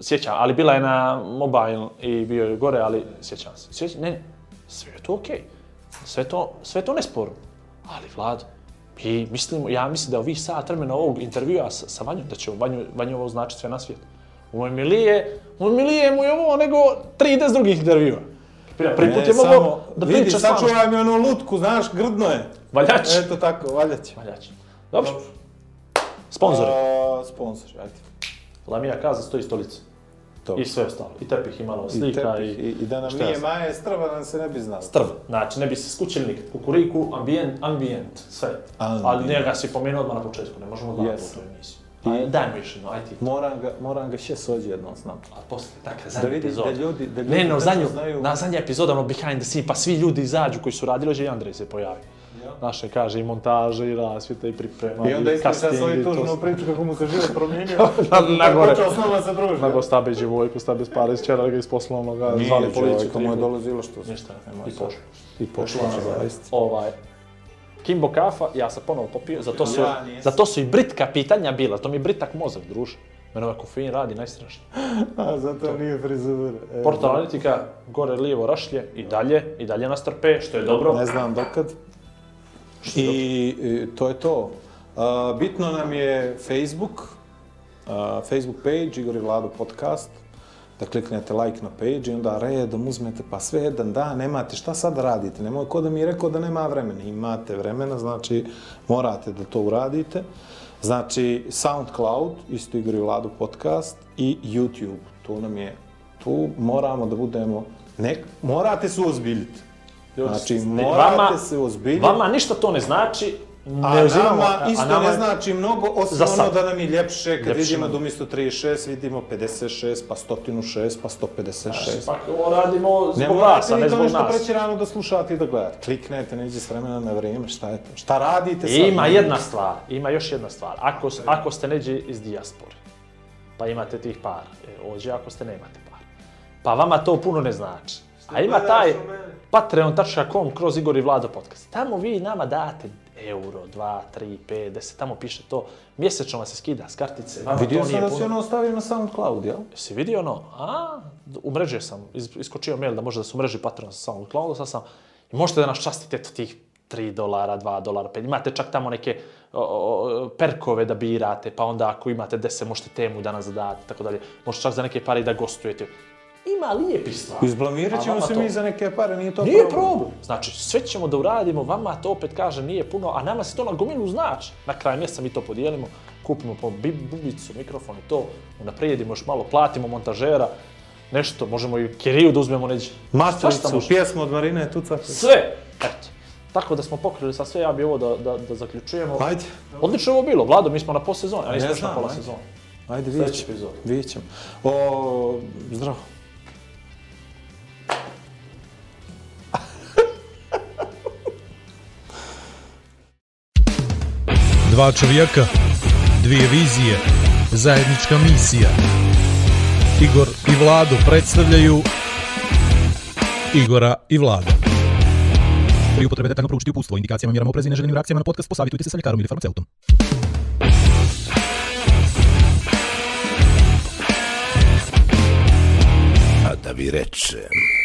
sjećam, ali bila je na mobile i bio je gore, ali sjećam se. Sjećam, ne, ne, sve je to okej. Sve to, sve to nesporno. Ali, Vlado, mi mislimo, ja mislim da ovih sat vremena ovog intervjua sa, sa Vanjom, da će Vanju, Vanju ovo značiti sve na svijetu. U moj milije, u moj milije mu je ovo nego 30 drugih intervjua. Prvi prvi put je mogao da vidi, priča s vama. sačuvaj mi onu lutku, znaš, grdno je. Valjač. Eto tako, valjać. Valjač. Dobro. Sponzori. A, sponsor, ajde. Lamija Kaza stoji stolica. Dobro. I sve ostalo. I tepih i malo I, slika tepih, i, i da nam ja nije znam. maje strva, nam se ne bi znalo. Strv. Znači, ne bi se skućili nikad. Kukuriku, ambijent, ambijent, sve. Ambijent. Ali njega si pomenuo odmah na početku, ne možemo dva Yes. yes. u emisiju. Aj, daj mi još jedno, aj ti. Moram ga, moram ga še sođi jednom s nama. A posle, dakle, Da zadnja vidi, epizoda. da ljudi, da ljudi Ne, no, zadnju, znaju- na zadnja epizoda, ono behind the scene, pa svi ljudi izađu koji su radili, že i Andrej se pojavi. Naše, kaže, i montaže, i rasvjeta, i priprema, I onda ispriča casting, svoju i to tužnu priču kako mu se život promijenio. Na, na gore. Počeo s nama se druži. Nego sta bez djevojku, sta bez para, isčerali ga iz poslovnog, zvali policiju. Komu je tri- dolazilo što se. Ništa, i sad. pošlo. I pošlo, zaista. ovaj, Kimbo kafa, ja sam ponovo popio, zato su, Ja zato su i britka pitanja bila, to mi je britak mozak, druže. Mene ovaj kofein radi najstrašnije. A, zato nije frizura. E, Portal analitika, gore lijevo rašlje, i dalje, i dalje nas trpe, što je dobro. Ne znam dokad. I, to je to. Bitno nam je Facebook, Facebook page, Igor i Vlado podcast, da kliknete like na page i onda redom uzmete, pa sve jedan dan, nemate šta sad radite, nemoj ko da mi je rekao da nema vremena, imate vremena, znači morate da to uradite. Znači SoundCloud, isto Igor i Vlado podcast i YouTube, tu nam je, tu moramo da budemo, ne, morate se uozbiljiti. Ljudi, Znači, ne, morate se ozbiljiti. Vama ništa to ne znači, A ne uzimamo, nama isto nama ne znači mnogo, osim ono da nam je ljepše kad Ljepše vidimo da umjesto 36 vidimo 56, pa 106, pa 156. Pa ovo radimo Ne zbog morate glasa, ni ne to zbog nešto nas. preći rano da slušate i da gledate. Kliknete, neđe s vremena na vrijeme, šta je to? Šta radite sad? Ima jedna stvar, ima još jedna stvar. Ako, ako ste neđe iz dijaspore, pa imate tih par, e, ođe ako ste nemate par, pa vama to puno ne znači. A ima taj patreon.com kroz Igor i Vlado podcast. Tamo vi nama date euro, 2, 3, 5, 10, tamo piše to. Mjesečno vas se skida s kartice. Vama Vidio to sam da si ono ostavio na SoundCloud, jel? Si vidio ono? A, umrežio sam, iz, iskočio mail da može da se umreži Patreon sa SoundCloudu, sad sam, i možete da nas častite eto tih 3 dolara, 2 dolara, 5, imate čak tamo neke o, o, perkove da birate, pa onda ako imate 10 možete temu da nas zadate, tako dalje. Možete čak za neke pare i da gostujete. Ima lijepi stvari. Izblamirat ćemo se to- mi za neke pare, nije to Nije problem. Znači, sve ćemo da uradimo, vama to opet kaže nije puno, a nama se to na gomilu znači. Na kraju mjeseca mi to podijelimo kupimo po bi- bubicu, mikrofon i to, unaprijedimo još malo, platimo montažera, nešto, možemo i Kiriju da uzmemo neđe. Mastricu, može. pjesmu od Marine Tucak. Sve! Eto. Tako da smo pokrili sa sve, ja bi ovo da, da, da zaključujemo. Ajde. Odlično je ovo bilo, Vlado, mi smo na posezoni, a nismo na pola sezone. Ajde, vidjet ćemo. epizod. Vidjet ćemo. O, zdravo. Dva čovjeka, dvije vizije, zajednička misija. Igor i Vlado predstavljaju Igora i Vlada. Pri upotrebe detaljno proučiti upustvo, indikacijama, mjerama oprezi i neželjenim reakcijama na podcast, posavitujte se sa ljekarom ili farmaceutom. A da vi rečem...